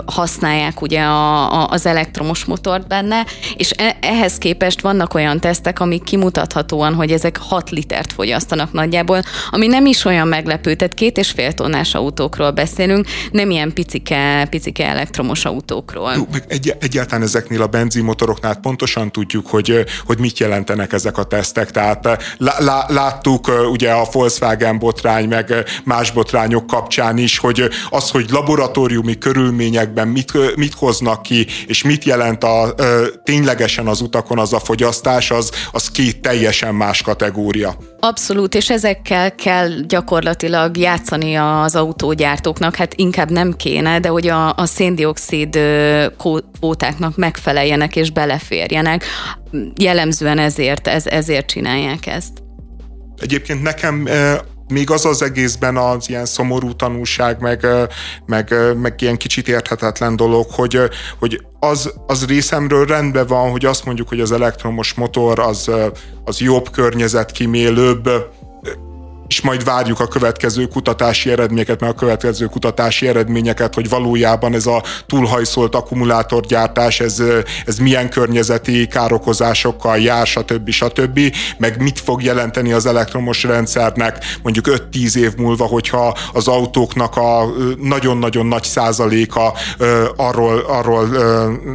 S3: használják ugye a, a, az elektromos motort benne, és e, ehhez képest vannak olyan tesztek, amik kimutathatóan, hogy ezek 6 litert fogyasztanak nagyjából, ami nem is olyan meglepő, tehát két és fél tonnás autókról beszélünk, nem ilyen picike, picike elektromos autókról. Jó,
S2: meg egy, egyáltalán ezeknél a benzinmotoroknál pontosan tudjuk, hogy, hogy mit jelentenek ezek a tesztek, tehát lá, lá, láttuk ugye a Volkswagen botrány, meg más botrányok kapcsán is, hogy az, hogy laboratórium laboratóriumi körülményekben mit, mit hoznak ki, és mit jelent a, ténylegesen az utakon az a fogyasztás, az, az két teljesen más kategória.
S3: Abszolút, és ezekkel kell gyakorlatilag játszani az autógyártóknak, hát inkább nem kéne, de hogy a, a széndiokszid kvótáknak megfeleljenek és beleférjenek. Jellemzően ezért, ez, ezért csinálják ezt.
S2: Egyébként nekem még az az egészben az ilyen szomorú tanulság, meg, meg, meg ilyen kicsit érthetetlen dolog, hogy, hogy az, az részemről rendben van, hogy azt mondjuk, hogy az elektromos motor az, az jobb, környezetkímélőbb, és majd várjuk a következő kutatási eredményeket, meg a következő kutatási eredményeket, hogy valójában ez a túlhajszolt akkumulátorgyártás, ez, ez milyen környezeti károkozásokkal jár, stb. stb. meg mit fog jelenteni az elektromos rendszernek mondjuk 5-10 év múlva, hogyha az autóknak a nagyon-nagyon nagy százaléka arról, arról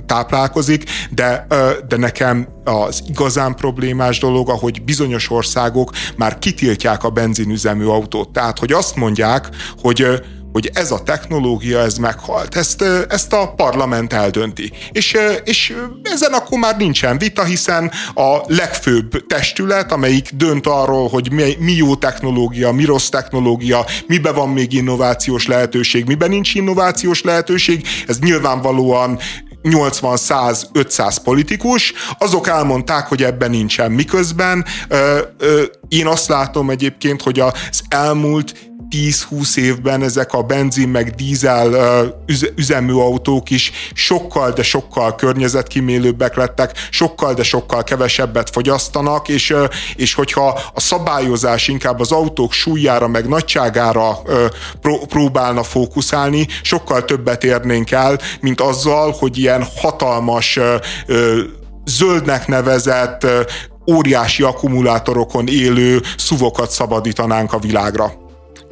S2: táplálkozik, de, de nekem az igazán problémás dolog, ahogy bizonyos országok már kitiltják a benzinüzemű autót. Tehát, hogy azt mondják, hogy hogy ez a technológia, ez meghalt. Ezt, ezt a parlament eldönti. És, és ezen akkor már nincsen vita, hiszen a legfőbb testület, amelyik dönt arról, hogy mi, jó technológia, mi rossz technológia, miben van még innovációs lehetőség, miben nincs innovációs lehetőség, ez nyilvánvalóan 80-100-500 politikus, azok elmondták, hogy ebben nincsen. Miközben ö, ö, én azt látom egyébként, hogy az elmúlt 10-20 évben ezek a benzin meg dízel üzemű autók is sokkal, de sokkal környezetkímélőbbek lettek, sokkal, de sokkal kevesebbet fogyasztanak, és, és hogyha a szabályozás inkább az autók súlyára meg nagyságára próbálna fókuszálni, sokkal többet érnénk el, mint azzal, hogy ilyen hatalmas zöldnek nevezett óriási akkumulátorokon élő szuvokat szabadítanánk a világra.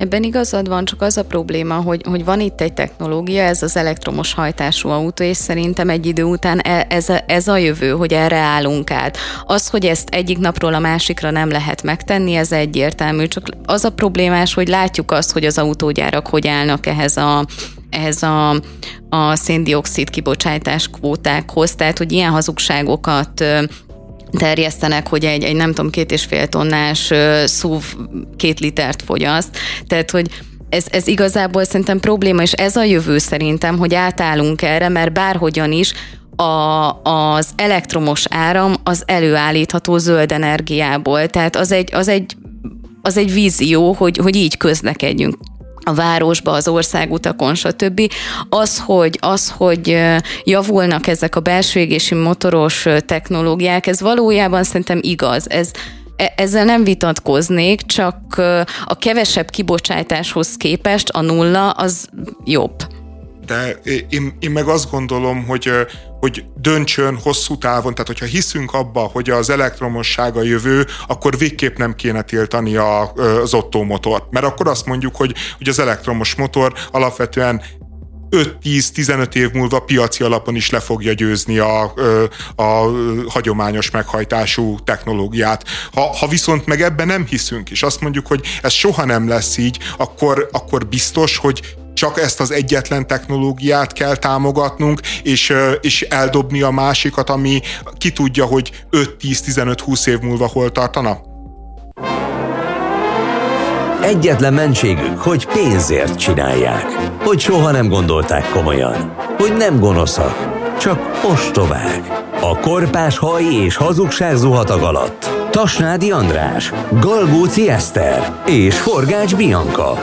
S3: Ebben igazad van, csak az a probléma, hogy, hogy van itt egy technológia, ez az elektromos hajtású autó, és szerintem egy idő után e, ez a, ez a jövő, hogy erre állunk át. Az, hogy ezt egyik napról a másikra nem lehet megtenni, ez egyértelmű, csak az a problémás, hogy látjuk azt, hogy az autógyárak hogy állnak ehhez a ehhez a, a széndiokszid kibocsátás kvótákhoz, tehát hogy ilyen hazugságokat terjesztenek, hogy egy, egy nem tudom, két és fél tonnás szúv két litert fogyaszt. Tehát, hogy ez, ez igazából szerintem probléma, és ez a jövő szerintem, hogy átállunk erre, mert bárhogyan is a, az elektromos áram az előállítható zöld energiából. Tehát az egy, az egy, az egy vízió, hogy, hogy így közlekedjünk a városba, az országutakon, stb. Az, hogy, az, hogy javulnak ezek a belső égési motoros technológiák, ez valójában szerintem igaz. Ez, e, ezzel nem vitatkoznék, csak a kevesebb kibocsátáshoz képest a nulla az jobb.
S2: De én, én meg azt gondolom, hogy hogy döntsön hosszú távon, tehát hogyha hiszünk abba, hogy az elektromosság a jövő, akkor végképp nem kéne tiltani a, az Otto. Mert akkor azt mondjuk, hogy, hogy az elektromos motor alapvetően 5-10-15 év múlva piaci alapon is le fogja győzni a, a, a hagyományos meghajtású technológiát. Ha, ha viszont meg ebben nem hiszünk, és azt mondjuk, hogy ez soha nem lesz így, akkor, akkor biztos, hogy csak ezt az egyetlen technológiát kell támogatnunk, és, és eldobni a másikat, ami ki tudja, hogy 5-10-15-20 év múlva hol tartana?
S1: Egyetlen mentségük, hogy pénzért csinálják, hogy soha nem gondolták komolyan, hogy nem gonoszak, csak ostobák. A korpás haj és hazugság zuhatag alatt. Tasnádi András, Galgóci Eszter és Forgács Bianca.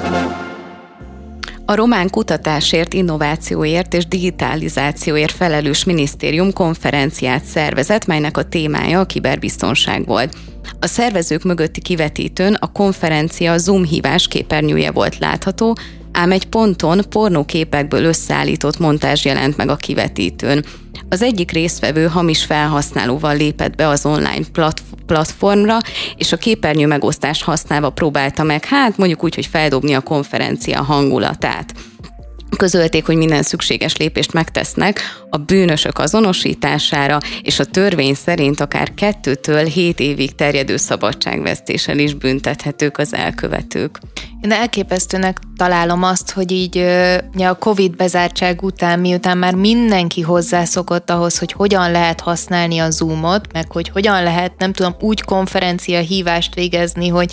S3: A Román Kutatásért, Innovációért és Digitalizációért felelős minisztérium konferenciát szervezett, melynek a témája a kiberbiztonság volt. A szervezők mögötti kivetítőn a konferencia Zoom hívás képernyője volt látható, ám egy ponton pornóképekből összeállított montázs jelent meg a kivetítőn. Az egyik résztvevő hamis felhasználóval lépett be az online platformra, és a képernyő megosztást használva próbálta meg, hát mondjuk úgy, hogy feldobni a konferencia hangulatát közölték, hogy minden szükséges lépést megtesznek a bűnösök azonosítására, és a törvény szerint akár kettőtől hét évig terjedő szabadságvesztéssel is büntethetők az elkövetők.
S4: Én elképesztőnek találom azt, hogy így a Covid bezártság után, miután már mindenki hozzászokott ahhoz, hogy hogyan lehet használni a Zoomot, meg hogy hogyan lehet, nem tudom, úgy konferencia hívást végezni, hogy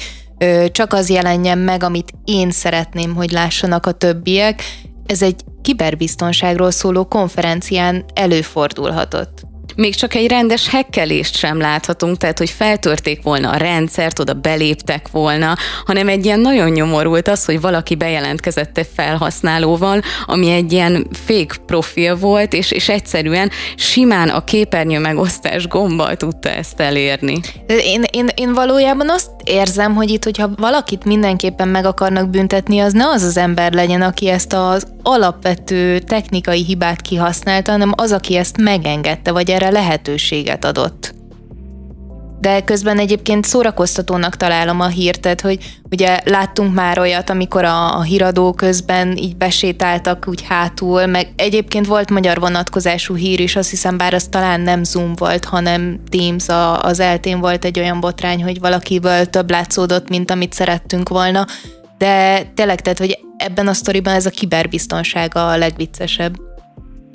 S4: csak az jelenjen meg, amit én szeretném, hogy lássanak a többiek, ez egy kiberbiztonságról szóló konferencián előfordulhatott
S3: még csak egy rendes hekkelést sem láthatunk, tehát hogy feltörték volna a rendszert, oda beléptek volna, hanem egy ilyen nagyon nyomorult az, hogy valaki bejelentkezett egy felhasználóval, ami egy ilyen fake profil volt, és, és egyszerűen simán a képernyő megosztás gombbal tudta ezt elérni.
S4: Én, én, én valójában azt érzem, hogy itt, hogyha valakit mindenképpen meg akarnak büntetni, az ne az az ember legyen, aki ezt az alapvető technikai hibát kihasználta, hanem az, aki ezt megengedte, vagy erre lehetőséget adott. De közben egyébként szórakoztatónak találom a hírt, tehát hogy ugye láttunk már olyat, amikor a, a híradó közben így besétáltak úgy hátul, meg egyébként volt magyar vonatkozású hír is, azt hiszem bár az talán nem Zoom volt, hanem Teams, a, az eltén volt egy olyan botrány, hogy valakiből több látszódott, mint amit szerettünk volna, de tényleg, tehát, hogy ebben a sztoriban ez a kiberbiztonság a legviccesebb.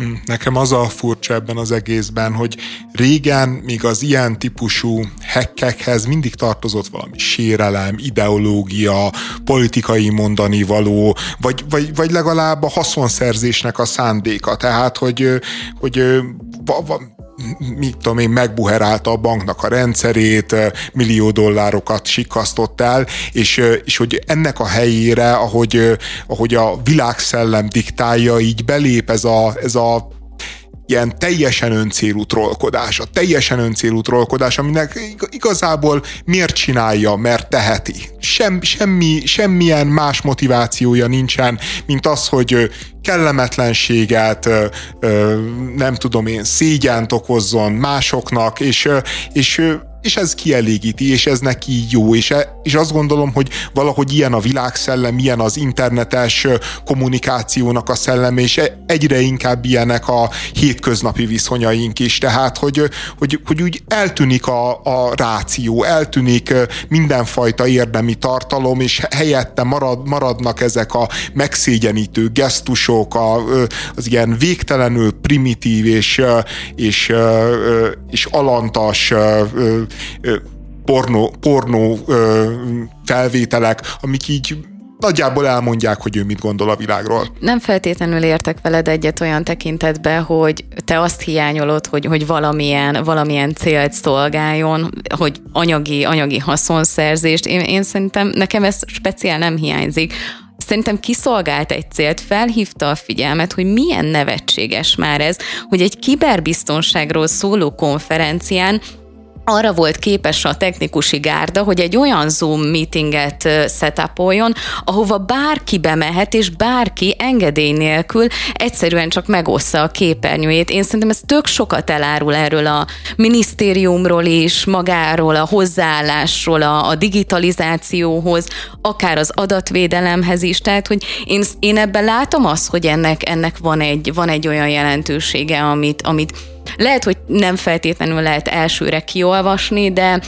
S2: Mm, nekem az a furcsa ebben az egészben, hogy régen még az ilyen típusú hekkekhez mindig tartozott valami sérelem, ideológia, politikai mondani való, vagy, vagy, vagy legalább a haszonszerzésnek a szándéka. Tehát, hogy, hogy mit tudom én, megbuherálta a banknak a rendszerét, millió dollárokat sikasztott el, és, és hogy ennek a helyére, ahogy, ahogy a világszellem diktálja, így belép ez a, ez a ilyen teljesen öncélú trollkodás, a teljesen öncélú trollkodás, aminek igazából miért csinálja, mert teheti. Sem, semmi, semmilyen más motivációja nincsen, mint az, hogy kellemetlenséget, nem tudom én, szégyent okozzon másoknak, és, és és ez kielégíti, és ez neki jó, és, e, és azt gondolom, hogy valahogy ilyen a világszellem, ilyen az internetes kommunikációnak a szellem, és e, egyre inkább ilyenek a hétköznapi viszonyaink is, tehát, hogy, hogy, hogy úgy eltűnik a, a ráció, eltűnik mindenfajta érdemi tartalom, és helyette marad, maradnak ezek a megszégyenítő gesztusok, a, az ilyen végtelenül primitív és, és, és alantas pornó, pornó felvételek, amik így nagyjából elmondják, hogy ő mit gondol a világról.
S3: Nem feltétlenül értek veled egyet olyan tekintetbe, hogy te azt hiányolod, hogy, hogy valamilyen, valamilyen célt szolgáljon, hogy anyagi, anyagi haszonszerzést. Én, én szerintem nekem ez speciál nem hiányzik szerintem kiszolgált egy célt, felhívta a figyelmet, hogy milyen nevetséges már ez, hogy egy kiberbiztonságról szóló konferencián arra volt képes a technikusi gárda, hogy egy olyan Zoom meetinget setupoljon, ahova bárki bemehet, és bárki engedély nélkül egyszerűen csak megossza a képernyőjét. Én szerintem ez tök sokat elárul erről a minisztériumról is, magáról, a hozzáállásról, a, a digitalizációhoz, akár az adatvédelemhez is. Tehát, hogy én, én ebben látom azt, hogy ennek, ennek van, egy, van egy olyan jelentősége, amit, amit lehet, hogy nem feltétlenül lehet elsőre kiolvasni, de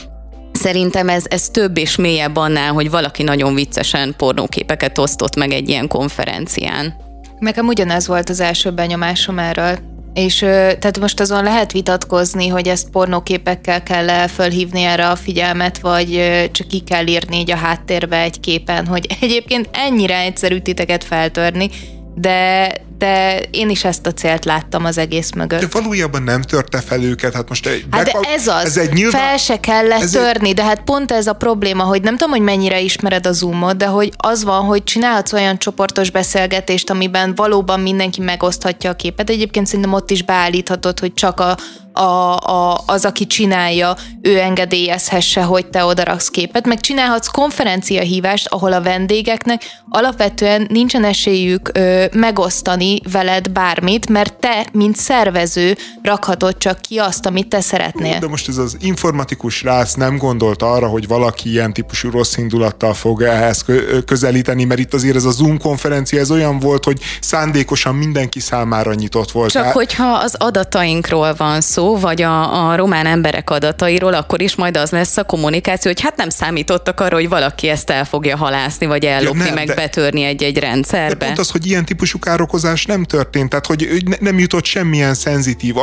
S3: Szerintem ez, ez több és mélyebb annál, hogy valaki nagyon viccesen pornóképeket osztott meg egy ilyen konferencián.
S4: Nekem ugyanez volt az első benyomásom erről. És tehát most azon lehet vitatkozni, hogy ezt pornóképekkel kell -e fölhívni erre a figyelmet, vagy csak ki kell írni így a háttérbe egy képen, hogy egyébként ennyire egyszerű titeket feltörni, de, de én is ezt a célt láttam az egész mögött.
S2: De valójában nem törte fel őket, hát most... Egy,
S4: hát de ez az, ez egy nyilván, fel se kellett törni, egy... de hát pont ez a probléma, hogy nem tudom, hogy mennyire ismered a Zoomot, de hogy az van, hogy csinálhatsz olyan csoportos beszélgetést, amiben valóban mindenki megoszthatja a képet. Egyébként szerintem ott is beállíthatod, hogy csak a, a, a, az, aki csinálja, ő engedélyezhesse, hogy te odaraksz képet, meg csinálhatsz konferenciahívást, ahol a vendégeknek alapvetően nincsen esélyük ö, megosztani veled bármit, mert te, mint szervező, rakhatod csak ki azt, amit te szeretnél.
S2: De most ez az informatikus rász nem gondolt arra, hogy valaki ilyen típusú rossz indulattal fog ehhez közelíteni, mert itt azért ez a Zoom konferencia, ez olyan volt, hogy szándékosan mindenki számára nyitott volt.
S3: Csak hogyha az adatainkról van szó, szó, vagy a, a román emberek adatairól, akkor is majd az lesz a kommunikáció, hogy hát nem számítottak arra, hogy valaki ezt el fogja halászni, vagy ellopni, ja, nem, meg de, betörni egy-egy rendszerbe.
S2: De pont az, hogy ilyen típusú károkozás nem történt, tehát hogy nem jutott semmilyen szenzitív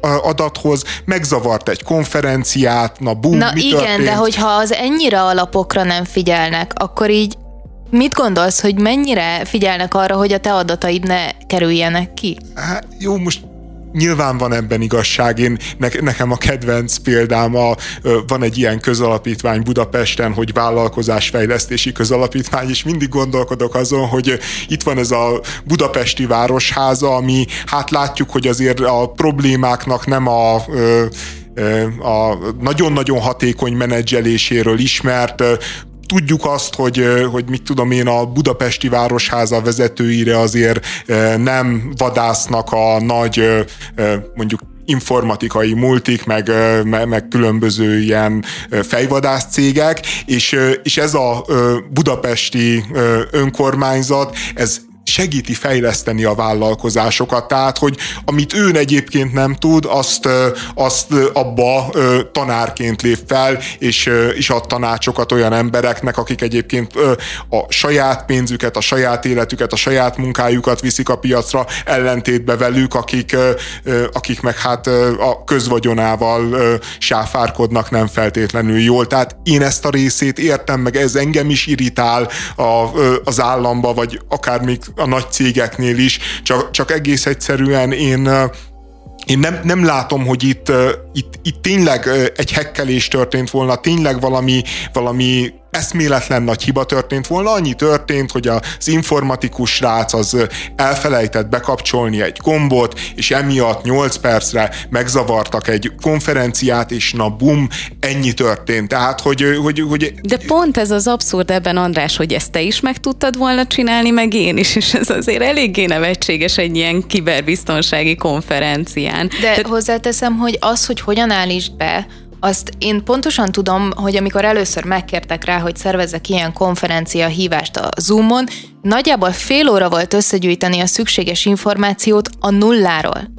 S2: adathoz, megzavart egy konferenciát, na bum,
S4: Na
S2: mi
S4: igen,
S2: történt?
S4: de hogyha az ennyire alapokra nem figyelnek, akkor így Mit gondolsz, hogy mennyire figyelnek arra, hogy a te adataid ne kerüljenek ki?
S2: Hát jó, most nyilván van ebben igazság. Én, ne, nekem a kedvenc példám a, van egy ilyen közalapítvány Budapesten, hogy vállalkozásfejlesztési közalapítvány, és mindig gondolkodok azon, hogy itt van ez a budapesti városháza, ami hát látjuk, hogy azért a problémáknak nem a a nagyon-nagyon hatékony menedzseléséről ismert, tudjuk azt, hogy, hogy mit tudom én, a budapesti városháza vezetőire azért nem vadásznak a nagy mondjuk informatikai multik, meg, meg különböző ilyen fejvadász cégek, és, és ez a budapesti önkormányzat, ez segíti fejleszteni a vállalkozásokat. Tehát, hogy amit ő egyébként nem tud, azt, azt abba tanárként lép fel, és, és ad tanácsokat olyan embereknek, akik egyébként a saját pénzüket, a saját életüket, a saját munkájukat viszik a piacra, ellentétbe velük, akik, akik meg hát a közvagyonával sáfárkodnak nem feltétlenül jól. Tehát én ezt a részét értem, meg ez engem is irritál a, az államba, vagy akár még a nagy cégeknél is, csak, csak egész egyszerűen én én nem, nem látom, hogy itt, itt, itt tényleg egy hekkelés történt volna, tényleg valami, valami eszméletlen nagy hiba történt volna, annyi történt, hogy az informatikus srác az elfelejtett bekapcsolni egy gombot, és emiatt 8 percre megzavartak egy konferenciát, és na bum, ennyi történt. Tehát, hogy, hogy, hogy...
S3: De pont ez az abszurd ebben, András, hogy ezt te is meg tudtad volna csinálni, meg én is, és ez azért eléggé nevetséges egy ilyen kiberbiztonsági konferencián.
S4: De Tehát... hozzáteszem, hogy az, hogy hogyan állítsd be, azt én pontosan tudom, hogy amikor először megkértek rá, hogy szervezzek ilyen konferencia hívást a Zoomon, nagyjából fél óra volt összegyűjteni a szükséges információt a nulláról.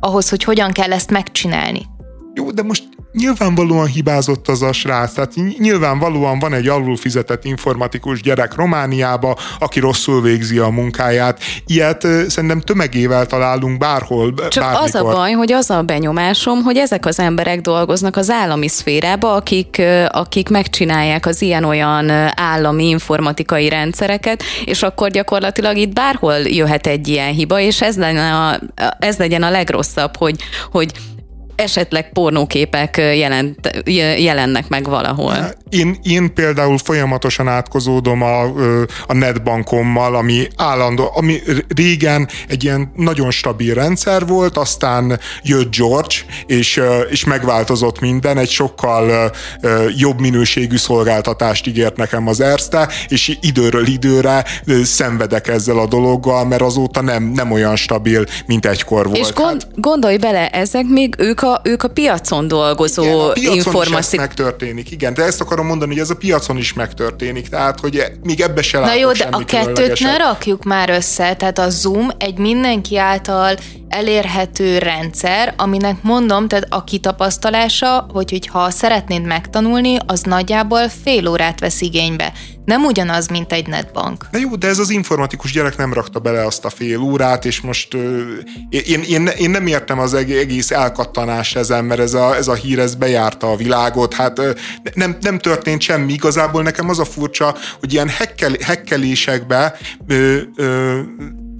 S4: Ahhoz, hogy hogyan kell ezt megcsinálni.
S2: Jó, de most nyilvánvalóan hibázott az a srác, tehát nyilvánvalóan van egy alul fizetett informatikus gyerek Romániába, aki rosszul végzi a munkáját. Ilyet szerintem tömegével találunk bárhol,
S3: Csak
S2: bármikor.
S3: az a baj, hogy az a benyomásom, hogy ezek az emberek dolgoznak az állami szférába, akik, akik megcsinálják az ilyen-olyan állami informatikai rendszereket, és akkor gyakorlatilag itt bárhol jöhet egy ilyen hiba, és ez legyen a, ez legyen a legrosszabb, hogy, hogy esetleg pornóképek jelent, jelennek meg valahol.
S2: Én, én például folyamatosan átkozódom a, a netbankommal, ami állandó, ami régen egy ilyen nagyon stabil rendszer volt, aztán jött George, és, és megváltozott minden, egy sokkal jobb minőségű szolgáltatást ígért nekem az Erste, és időről időre szenvedek ezzel a dologgal, mert azóta nem, nem olyan stabil, mint egykor volt.
S3: És gond, hát, gondolj bele, ezek még ők a, ők a piacon dolgozó igen, a piacon
S2: megtörténik, igen, de ezt akarom mondani, hogy ez a piacon is megtörténik, tehát hogy még ebbe se Na jó, de
S4: a kettőt ne rakjuk már össze, tehát a Zoom egy mindenki által elérhető rendszer, aminek mondom, tehát a kitapasztalása, hogy hogyha szeretnéd megtanulni, az nagyjából fél órát vesz igénybe. Nem ugyanaz, mint egy netbank.
S2: De jó, de ez az informatikus gyerek nem rakta bele azt a fél órát, és most uh, én, én, én nem értem az egész elkattanás ezen, mert ez a, ez a hír ez bejárta a világot, hát nem, nem történt semmi. Igazából nekem az a furcsa, hogy ilyen hekkel, hekkelésekbe uh, uh,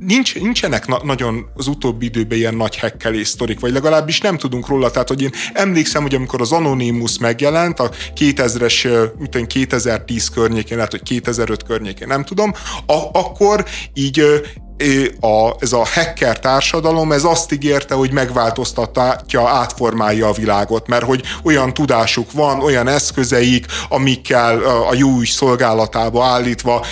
S2: nincs, nincsenek na- nagyon az utóbbi időben ilyen nagy hekkelés sztorik, vagy legalábbis nem tudunk róla. Tehát, hogy én emlékszem, hogy amikor az Anonymous megjelent, a 2000-es, mint 2010 környékén, lehet, hogy 2005 környékén, nem tudom, a- akkor így a, ez a hacker társadalom, ez azt ígérte, hogy megváltoztatja, átformálja a világot, mert hogy olyan tudásuk van, olyan eszközeik, amikkel a jó ügy szolgálatába állítva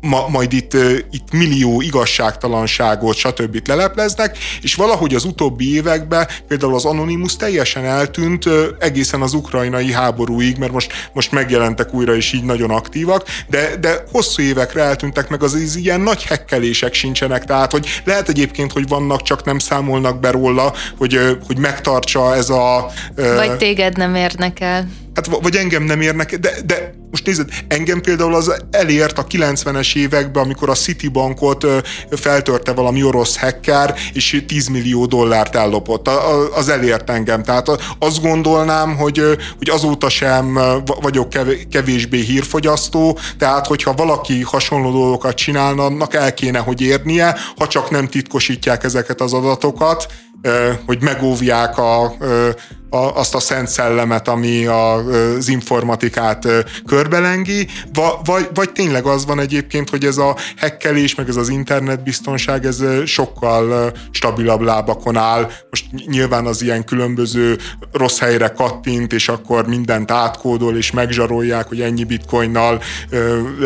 S2: ma, majd itt, itt millió igazságtalanságot, stb. lelepleznek, és valahogy az utóbbi években például az Anonymous teljesen eltűnt egészen az ukrajnai háborúig, mert most, most megjelentek újra, és így nagyon aktívak, de, de hosszú évekre eltűntek meg az, az ilyen nagy hekkelések ezek sincsenek, tehát hogy lehet egyébként, hogy vannak, csak nem számolnak be róla, hogy, hogy megtartsa ez a...
S4: Vagy téged nem érnek el.
S2: Hát vagy engem nem érnek, de, de most nézd, engem például az elért a 90-es években, amikor a Citibankot feltörte valami orosz hacker, és 10 millió dollárt ellopott. Az elért engem. Tehát azt gondolnám, hogy, hogy azóta sem vagyok kevésbé hírfogyasztó, tehát hogyha valaki hasonló dolgokat csinálna, annak el kéne, hogy érnie, ha csak nem titkosítják ezeket az adatokat, hogy megóvják a, a, azt a szent szellemet, ami a, az informatikát körbelengi, vagy, vagy tényleg az van egyébként, hogy ez a hekkelés, meg ez az internetbiztonság, ez sokkal stabilabb lábakon áll. Most nyilván az ilyen különböző rossz helyre kattint, és akkor mindent átkódol, és megzsarolják, hogy ennyi bitcoinnal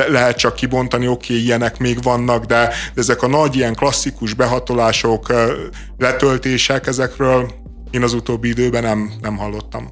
S2: lehet csak kibontani, oké, okay, ilyenek még vannak, de, de ezek a nagy ilyen klasszikus behatolások, letöltések, ezekről én az utóbbi időben nem, nem hallottam.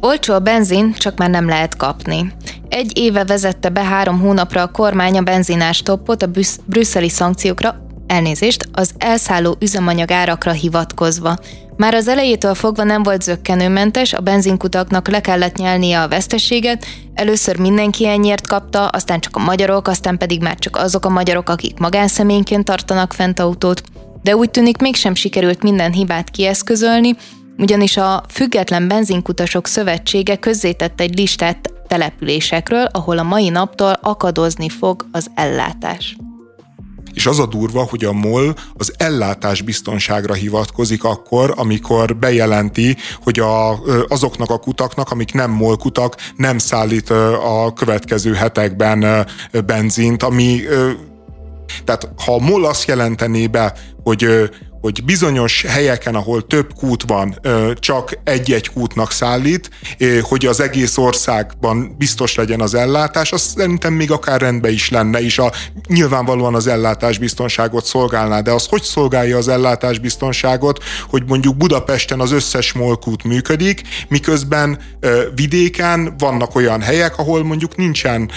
S4: Olcsó a benzin, csak már nem lehet kapni. Egy éve vezette be három hónapra a kormány a benzinás toppot a brüsszeli szankciókra, elnézést, az elszálló üzemanyag árakra hivatkozva. Már az elejétől fogva nem volt zöggenőmentes, a benzinkutaknak le kellett nyelnie a veszteséget, először mindenki ennyiért kapta, aztán csak a magyarok, aztán pedig már csak azok a magyarok, akik magánszemélyként tartanak fent autót, de úgy tűnik mégsem sikerült minden hibát kieszközölni, ugyanis a Független Benzinkutasok Szövetsége közzétett egy listát településekről, ahol a mai naptól akadozni fog az ellátás.
S2: És az a durva, hogy a MOL az ellátás biztonságra hivatkozik akkor, amikor bejelenti, hogy a, azoknak a kutaknak, amik nem MOL kutak, nem szállít a következő hetekben benzint, ami tehát ha a MOL azt jelentené be, hogy hogy bizonyos helyeken, ahol több kút van, csak egy-egy kútnak szállít, hogy az egész országban biztos legyen az ellátás, az szerintem még akár rendben is lenne, és a, nyilvánvalóan az ellátás biztonságot szolgálná, de az hogy szolgálja az ellátás biztonságot, hogy mondjuk Budapesten az összes molkút működik, miközben vidéken vannak olyan helyek, ahol mondjuk nincsen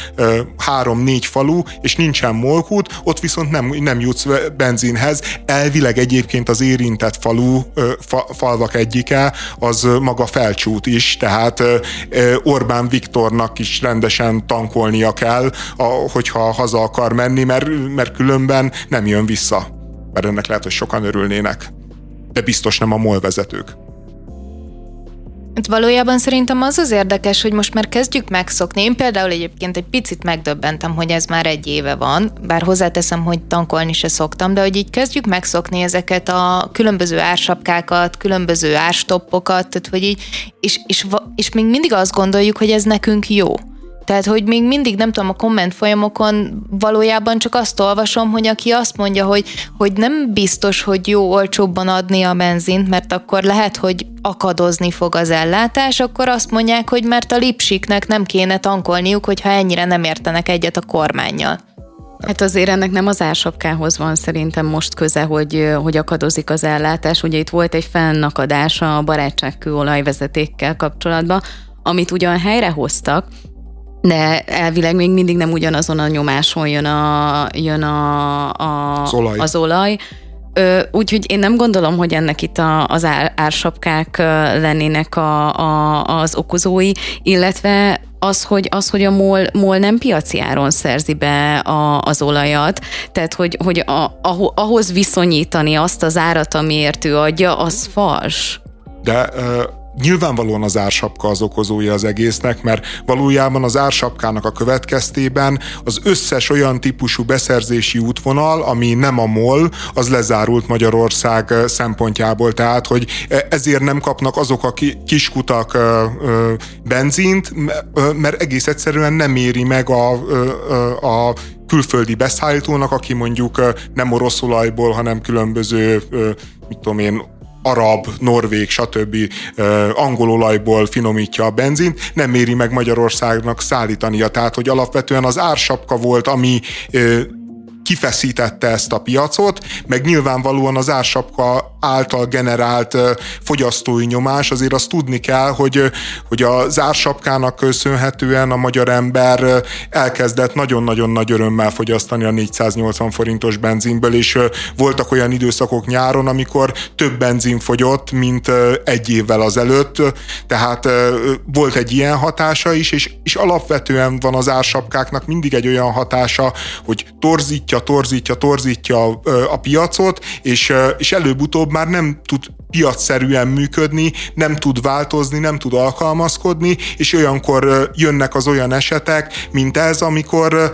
S2: három-négy falu, és nincsen molkút, ott viszont nem, nem jutsz benzinhez. Elvileg egyébként egyébként az érintett falu, fa, falvak egyike, az maga felcsút is, tehát Orbán Viktornak is rendesen tankolnia kell, hogyha haza akar menni, mert, mert különben nem jön vissza. Mert ennek lehet, hogy sokan örülnének. De biztos nem a MOL vezetők.
S4: Hát valójában szerintem az az érdekes, hogy most már kezdjük megszokni. Én például egyébként egy picit megdöbbentem, hogy ez már egy éve van, bár hozzáteszem, hogy tankolni se szoktam, de hogy így kezdjük megszokni ezeket a különböző ársapkákat, különböző árstoppokat, tehát hogy így, és, és, és még mindig azt gondoljuk, hogy ez nekünk jó. Tehát, hogy még mindig nem tudom, a komment folyamokon valójában csak azt olvasom, hogy aki azt mondja, hogy, hogy nem biztos, hogy jó olcsóbban adni a benzint, mert akkor lehet, hogy akadozni fog az ellátás, akkor azt mondják, hogy mert a lipsiknek nem kéne tankolniuk, hogyha ennyire nem értenek egyet a kormányjal.
S3: Hát azért ennek nem az ársapkához van szerintem most köze, hogy, hogy akadozik az ellátás. Ugye itt volt egy fennakadás a barátságkőolajvezetékkel kapcsolatban, amit ugyan helyrehoztak, de elvileg még mindig nem ugyanazon a nyomáson jön, a, jön a, a, az olaj. Az olaj. Úgyhogy én nem gondolom, hogy ennek itt a, az ár, ársapkák lennének a, a, az okozói, illetve az, hogy, az, hogy a MOL, MOL nem piaci áron szerzi be a, az olajat, tehát hogy, hogy a, ahhoz viszonyítani azt az árat, amiért ő adja, az fals.
S2: De uh Nyilvánvalóan az ársapka az okozója az egésznek, mert valójában az ársapkának a következtében az összes olyan típusú beszerzési útvonal, ami nem a MOL, az lezárult Magyarország szempontjából. Tehát, hogy ezért nem kapnak azok a kiskutak benzint, mert egész egyszerűen nem éri meg a, a külföldi beszállítónak, aki mondjuk nem orosz olajból, hanem különböző, mit tudom én, arab, norvég, stb. angol olajból finomítja a benzint, nem méri meg Magyarországnak szállítania. Tehát, hogy alapvetően az ársapka volt, ami kifeszítette ezt a piacot, meg nyilvánvalóan az ársapka által generált fogyasztói nyomás, azért azt tudni kell, hogy, hogy az ársapkának köszönhetően a magyar ember elkezdett nagyon-nagyon nagy örömmel fogyasztani a 480 forintos benzinből, és voltak olyan időszakok nyáron, amikor több benzin fogyott, mint egy évvel azelőtt, tehát volt egy ilyen hatása is, és, és alapvetően van az ársapkáknak mindig egy olyan hatása, hogy torzítja, torzítja, torzítja a, a piacot, és, és előbb-utóbb már nem tud piacszerűen működni, nem tud változni, nem tud alkalmazkodni, és olyankor jönnek az olyan esetek, mint ez, amikor,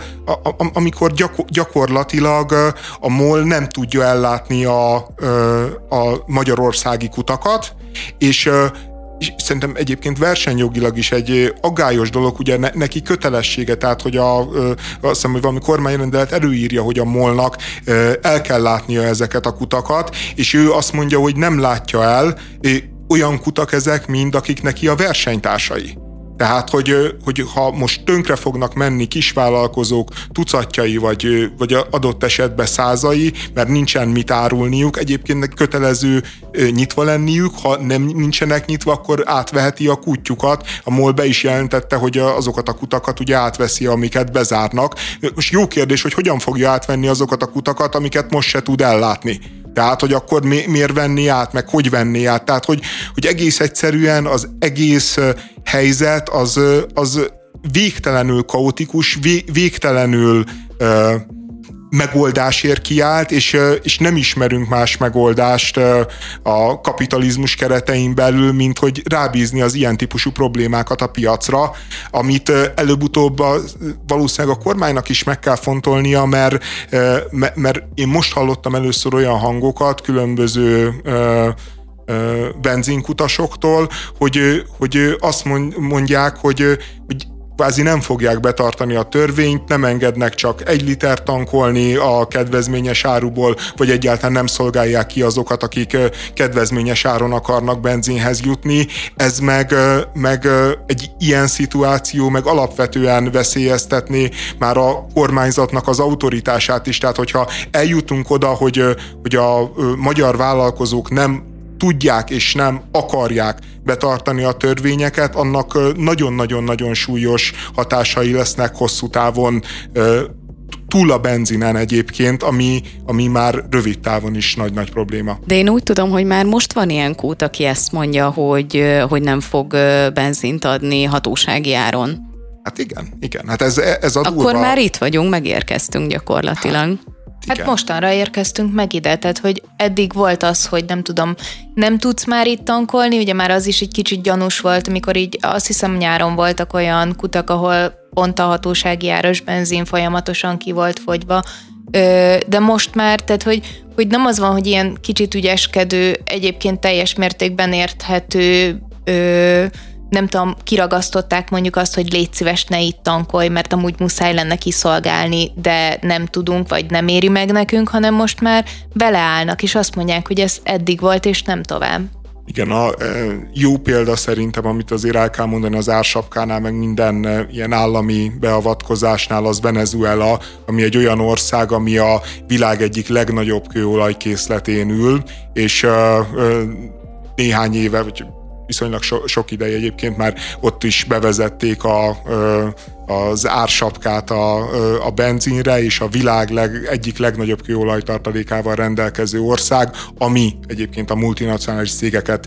S2: amikor gyakorlatilag a MOL nem tudja ellátni a, a magyarországi kutakat, és és szerintem egyébként versenyjogilag is egy aggályos dolog, ugye ne, neki kötelessége, tehát hogy a, azt hiszem, hogy valami kormányrendelet előírja, hogy a molnak el kell látnia ezeket a kutakat, és ő azt mondja, hogy nem látja el, olyan kutak ezek, mint akik neki a versenytársai. Tehát, hogy, hogy ha most tönkre fognak menni kisvállalkozók tucatjai, vagy, vagy adott esetben százai, mert nincsen mit árulniuk, egyébként kötelező nyitva lenniük, ha nem nincsenek nyitva, akkor átveheti a kutyukat. A MOL be is jelentette, hogy azokat a kutakat ugye átveszi, amiket bezárnak. Most jó kérdés, hogy hogyan fogja átvenni azokat a kutakat, amiket most se tud ellátni. Tehát, hogy akkor mi, miért venni át, meg hogy venni át. Tehát, hogy, hogy egész egyszerűen az egész helyzet az, az végtelenül kaotikus, végtelenül megoldásért kiállt, és, és nem ismerünk más megoldást a kapitalizmus keretein belül, mint hogy rábízni az ilyen típusú problémákat a piacra, amit előbb-utóbb a, valószínűleg a kormánynak is meg kell fontolnia, mert, mert én most hallottam először olyan hangokat különböző benzinkutasoktól, hogy, hogy azt mondják, hogy, hogy kvázi nem fogják betartani a törvényt, nem engednek csak egy liter tankolni a kedvezményes áruból, vagy egyáltalán nem szolgálják ki azokat, akik kedvezményes áron akarnak benzinhez jutni. Ez meg, meg egy ilyen szituáció meg alapvetően veszélyeztetné már a kormányzatnak az autoritását is. Tehát, hogyha eljutunk oda, hogy, hogy a magyar vállalkozók nem tudják és nem akarják betartani a törvényeket, annak nagyon-nagyon-nagyon súlyos hatásai lesznek hosszú távon túl a benzinen egyébként, ami, ami már rövid távon is nagy-nagy probléma.
S3: De én úgy tudom, hogy már most van ilyen kút, aki ezt mondja, hogy, hogy nem fog benzint adni hatósági áron.
S2: Hát igen, igen. Hát ez, ez a
S3: Akkor durva... már itt vagyunk, megérkeztünk gyakorlatilag.
S4: Hát Igen. mostanra érkeztünk meg ide, tehát hogy eddig volt az, hogy nem tudom, nem tudsz már itt tankolni, ugye már az is egy kicsit gyanús volt, amikor így azt hiszem nyáron voltak olyan kutak, ahol pont a hatósági áras benzin folyamatosan ki volt fogyva, de most már, tehát hogy, hogy nem az van, hogy ilyen kicsit ügyeskedő, egyébként teljes mértékben érthető nem tudom, kiragasztották mondjuk azt, hogy légy szíves, ne itt tankolj, mert amúgy muszáj lenne kiszolgálni, de nem tudunk, vagy nem éri meg nekünk, hanem most már beleállnak, és azt mondják, hogy ez eddig volt, és nem tovább.
S2: Igen, a jó példa szerintem, amit azért el kell mondani az ársapkánál, meg minden ilyen állami beavatkozásnál, az Venezuela, ami egy olyan ország, ami a világ egyik legnagyobb kőolajkészletén ül, és néhány éve, vagy viszonylag so, sok ideje egyébként már ott is bevezették a, az ársapkát a, a benzinre, és a világ leg, egyik legnagyobb kőolajtartalékával rendelkező ország, ami egyébként a multinacionális cégeket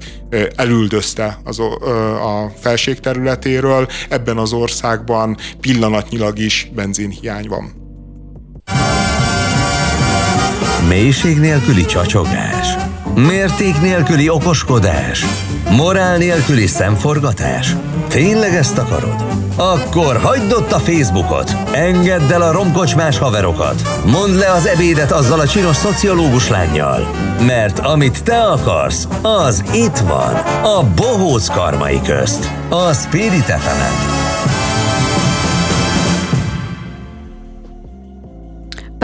S2: elüldözte az, a felség területéről. Ebben az országban pillanatnyilag is benzinhiány van.
S1: Mélység nélküli csacsogás Mérték nélküli okoskodás? Morál nélküli szemforgatás? Tényleg ezt akarod? Akkor hagyd ott a Facebookot, engedd el a romkocsmás haverokat, mondd le az ebédet azzal a csinos szociológus lányjal, mert amit te akarsz, az itt van, a bohóc karmai közt, a Spirit fm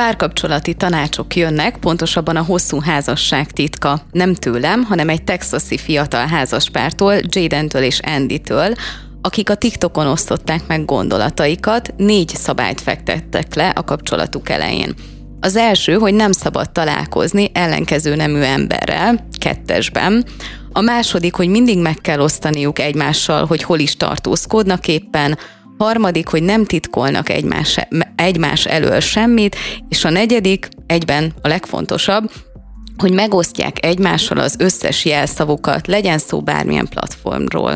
S3: Párkapcsolati tanácsok jönnek, pontosabban a hosszú házasság titka. Nem tőlem, hanem egy texasi fiatal házaspártól, Jadentől és Andy-től, akik a TikTokon osztották meg gondolataikat, négy szabályt fektettek le a kapcsolatuk elején. Az első, hogy nem szabad találkozni ellenkező nemű emberrel, kettesben. A második, hogy mindig meg kell osztaniuk egymással, hogy hol is tartózkodnak éppen harmadik, hogy nem titkolnak egymás, egymás elől semmit, és a negyedik, egyben a legfontosabb, hogy megosztják egymással az összes jelszavukat, legyen szó bármilyen platformról.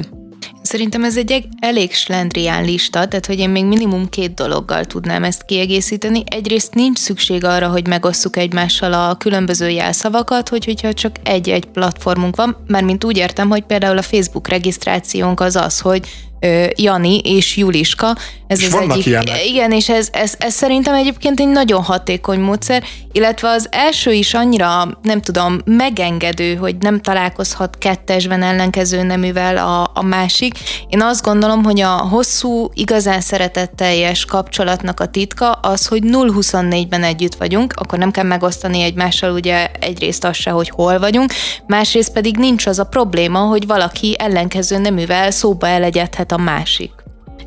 S4: Szerintem ez egy elég slendrián lista, tehát hogy én még minimum két dologgal tudnám ezt kiegészíteni. Egyrészt nincs szükség arra, hogy megosszuk egymással a különböző jelszavakat, hogy, hogyha csak egy-egy platformunk van, mint úgy értem, hogy például a Facebook regisztrációnk az az, hogy Jani és Juliska.
S2: Ez és az egyik, ilyenek.
S4: Igen, és ez, ez, ez szerintem egyébként egy nagyon hatékony módszer, illetve az első is annyira, nem tudom, megengedő, hogy nem találkozhat kettesben ellenkező neművel a, a másik. Én azt gondolom, hogy a hosszú, igazán szeretetteljes kapcsolatnak a titka az, hogy 0-24-ben együtt vagyunk, akkor nem kell megosztani egymással ugye egyrészt az se, hogy hol vagyunk, másrészt pedig nincs az a probléma, hogy valaki ellenkező neművel szóba elegyedhet a másik.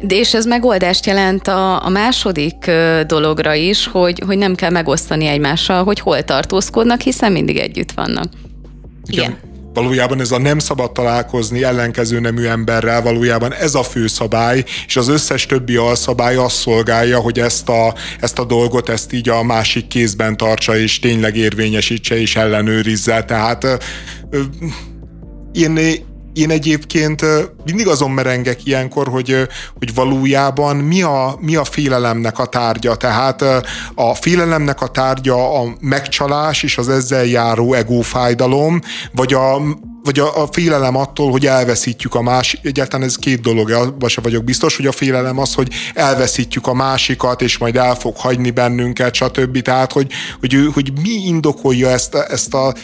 S3: De és ez megoldást jelent a, a második dologra is, hogy, hogy nem kell megosztani egymással, hogy hol tartózkodnak, hiszen mindig együtt vannak.
S2: Igen. Igen. Valójában ez a nem szabad találkozni ellenkező nemű emberrel, valójában ez a fő szabály, és az összes többi alszabály azt szolgálja, hogy ezt a, ezt a dolgot, ezt így a másik kézben tartsa, és tényleg érvényesítse és ellenőrizze. Tehát én, én egyébként mindig azon merengek ilyenkor, hogy, hogy valójában mi a, mi a félelemnek a tárgya. Tehát a félelemnek a tárgya a megcsalás és az ezzel járó egófájdalom, vagy a vagy a, a félelem attól, hogy elveszítjük a másik, egyáltalán ez két dolog, abban sem vagyok biztos, hogy a félelem az, hogy elveszítjük a másikat, és majd el fog hagyni bennünket, stb. Tehát, hogy, hogy, hogy mi indokolja ezt, ezt a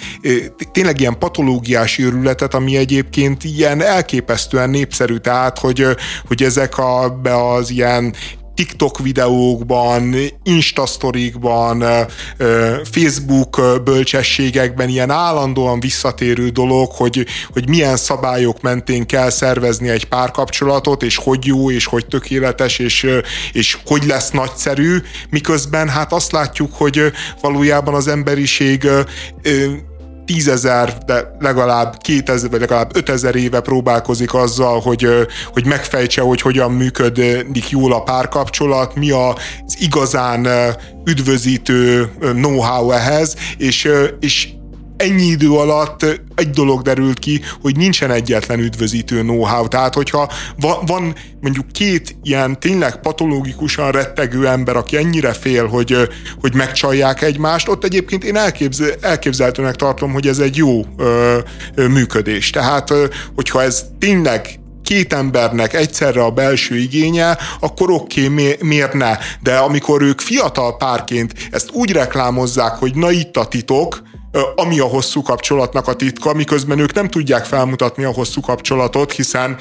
S2: tényleg ilyen patológiás őrületet, ami egyébként ilyen elképesztően népszerű, tehát, hogy, hogy ezek a, be az ilyen TikTok videókban, Instasztorikban, Facebook bölcsességekben ilyen állandóan visszatérő dolog, hogy, hogy milyen szabályok mentén kell szervezni egy párkapcsolatot, és hogy jó, és hogy tökéletes, és, és hogy lesz nagyszerű, miközben hát azt látjuk, hogy valójában az emberiség tízezer, de legalább kétezer, vagy legalább ötezer éve próbálkozik azzal, hogy, hogy megfejtse, hogy hogyan működik jól a párkapcsolat, mi az igazán üdvözítő know-how ehhez, és, és ennyi idő alatt egy dolog derült ki, hogy nincsen egyetlen üdvözítő know-how. Tehát, hogyha van mondjuk két ilyen tényleg patológikusan rettegő ember, aki ennyire fél, hogy, hogy megcsalják egymást, ott egyébként én elképzel, elképzelhetőnek tartom, hogy ez egy jó ö, működés. Tehát, hogyha ez tényleg két embernek egyszerre a belső igénye, akkor oké, okay, miért ne? De amikor ők fiatal párként ezt úgy reklámozzák, hogy na itt a titok, ami a hosszú kapcsolatnak a titka, miközben ők nem tudják felmutatni a hosszú kapcsolatot, hiszen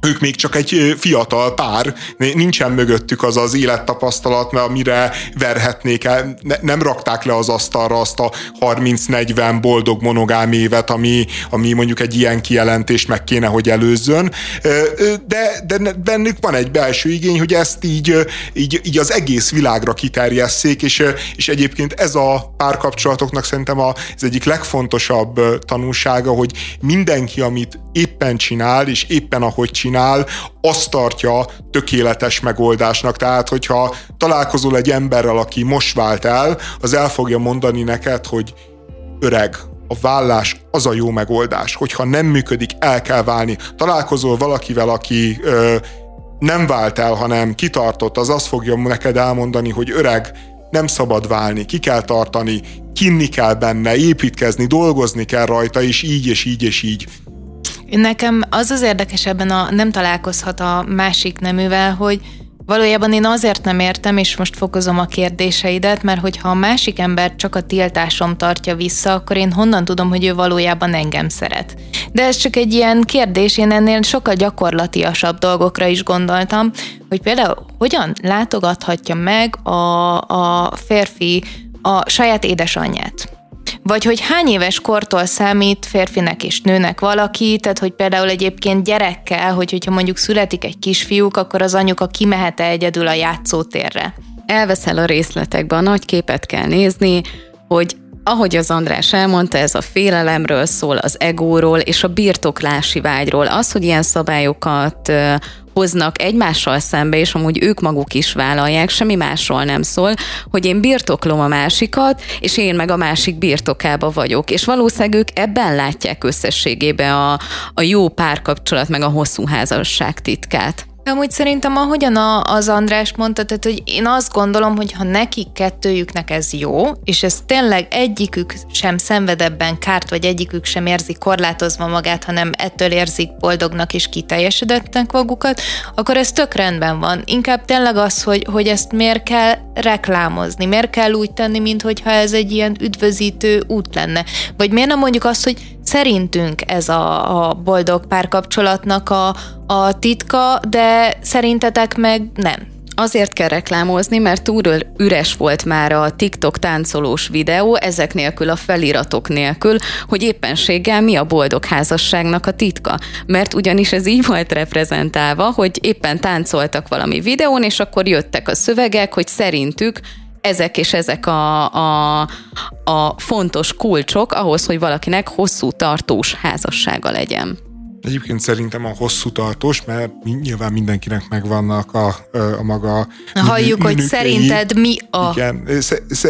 S2: ők még csak egy fiatal pár, nincsen mögöttük az az élettapasztalat, mert amire verhetnék el, ne, nem rakták le az asztalra azt a 30-40 boldog monogám évet, ami, ami mondjuk egy ilyen kijelentés meg kéne, hogy előzzön, de, de bennük van egy belső igény, hogy ezt így, így, így az egész világra kiterjesszék, és, és egyébként ez a párkapcsolatoknak szerintem az egyik legfontosabb tanulsága, hogy mindenki, amit éppen csinál, és éppen ahogy csinál, csinál, azt tartja tökéletes megoldásnak. Tehát, hogyha találkozol egy emberrel, aki most vált el, az el fogja mondani neked, hogy öreg, a vállás az a jó megoldás. Hogyha nem működik, el kell válni. Találkozol valakivel, aki ö, nem vált el, hanem kitartott, az azt fogja neked elmondani, hogy öreg, nem szabad válni, ki kell tartani, kinni kell benne, építkezni, dolgozni kell rajta, és így, és így, és így.
S4: Nekem az az érdekes ebben a nem találkozhat a másik neművel, hogy valójában én azért nem értem, és most fokozom a kérdéseidet, mert hogyha a másik ember csak a tiltásom tartja vissza, akkor én honnan tudom, hogy ő valójában engem szeret. De ez csak egy ilyen kérdés, én ennél sokkal gyakorlatiasabb dolgokra is gondoltam, hogy például hogyan látogathatja meg a, a férfi a saját édesanyját vagy hogy hány éves kortól számít férfinek és nőnek valaki, tehát hogy például egyébként gyerekkel, hogy hogyha mondjuk születik egy kisfiúk, akkor az anyuka kimehet egyedül a játszótérre.
S3: Elveszel a részletekbe, a nagy képet kell nézni, hogy ahogy az András elmondta, ez a félelemről szól, az egóról és a birtoklási vágyról. Az, hogy ilyen szabályokat hoznak egymással szembe, és amúgy ők maguk is vállalják, semmi másról nem szól, hogy én birtoklom a másikat, és én meg a másik birtokába vagyok. És valószínűleg ők ebben látják összességében a, a jó párkapcsolat, meg a hosszú házasság titkát.
S4: Amúgy szerintem, ahogyan a, az András mondta, tehát, hogy én azt gondolom, hogy ha nekik kettőjüknek ez jó, és ez tényleg egyikük sem szenved ebben kárt, vagy egyikük sem érzi korlátozva magát, hanem ettől érzik boldognak és kiteljesedettek magukat, akkor ez tök rendben van. Inkább tényleg az, hogy, hogy ezt miért kell reklámozni, miért kell úgy tenni, mintha ez egy ilyen üdvözítő út lenne. Vagy miért nem mondjuk azt, hogy szerintünk ez a, a boldog párkapcsolatnak a, a titka, de szerintetek meg nem.
S3: Azért kell reklámozni, mert túl üres volt már a TikTok táncolós videó, ezek nélkül a feliratok nélkül, hogy éppenséggel mi a boldog házasságnak a titka. Mert ugyanis ez így volt reprezentálva, hogy éppen táncoltak valami videón, és akkor jöttek a szövegek, hogy szerintük ezek és ezek a, a, a fontos kulcsok ahhoz, hogy valakinek hosszú tartós házassága legyen.
S2: Egyébként szerintem a hosszú tartós, mert nyilván mindenkinek megvannak a, a maga
S4: Halljuk, hogy szerinted mi a...
S2: Igen,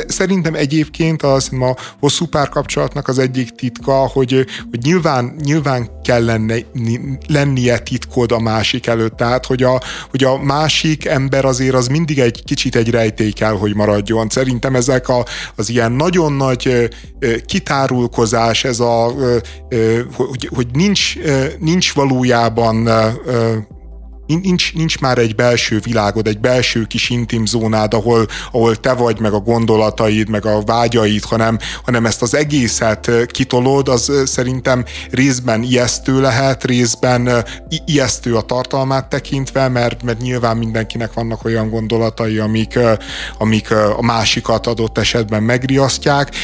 S2: szerintem egyébként az a hosszú párkapcsolatnak az egyik titka, hogy, hogy nyilván, nyilván kell lenne, lennie titkod a másik előtt, tehát hogy a, hogy a másik ember azért az mindig egy kicsit egy rejtély kell, hogy maradjon. Szerintem ezek a, az ilyen nagyon nagy kitárulkozás, ez a, hogy, hogy nincs nincs valójában nincs, nincs már egy belső világod, egy belső kis intim zónád, ahol, ahol te vagy, meg a gondolataid, meg a vágyaid, hanem, hanem ezt az egészet kitolod, az szerintem részben ijesztő lehet, részben ijesztő a tartalmát tekintve, mert, mert nyilván mindenkinek vannak olyan gondolatai, amik, amik a másikat adott esetben megriasztják,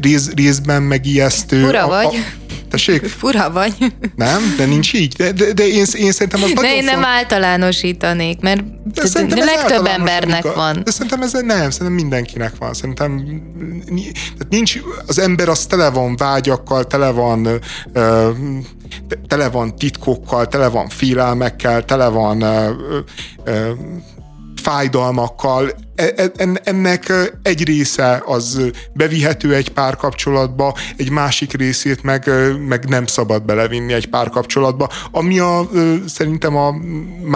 S2: Rész, részben meg ijesztő.
S4: Ura vagy. A, a,
S2: Tessék?
S4: Fura vagy.
S2: Nem? De nincs így. De, de, de én, én szerintem az
S4: De én nem font... általánosítanék, mert de de legtöbb embernek van.
S2: De szerintem ez nem, szerintem mindenkinek van. Szerintem nincs, az ember az tele van vágyakkal, tele van ö, tele van titkokkal, tele van félelmekkel, tele van ö, ö, fájdalmakkal, e, e, ennek egy része az bevihető egy párkapcsolatba, egy másik részét meg, meg nem szabad belevinni egy párkapcsolatba. Ami a, szerintem a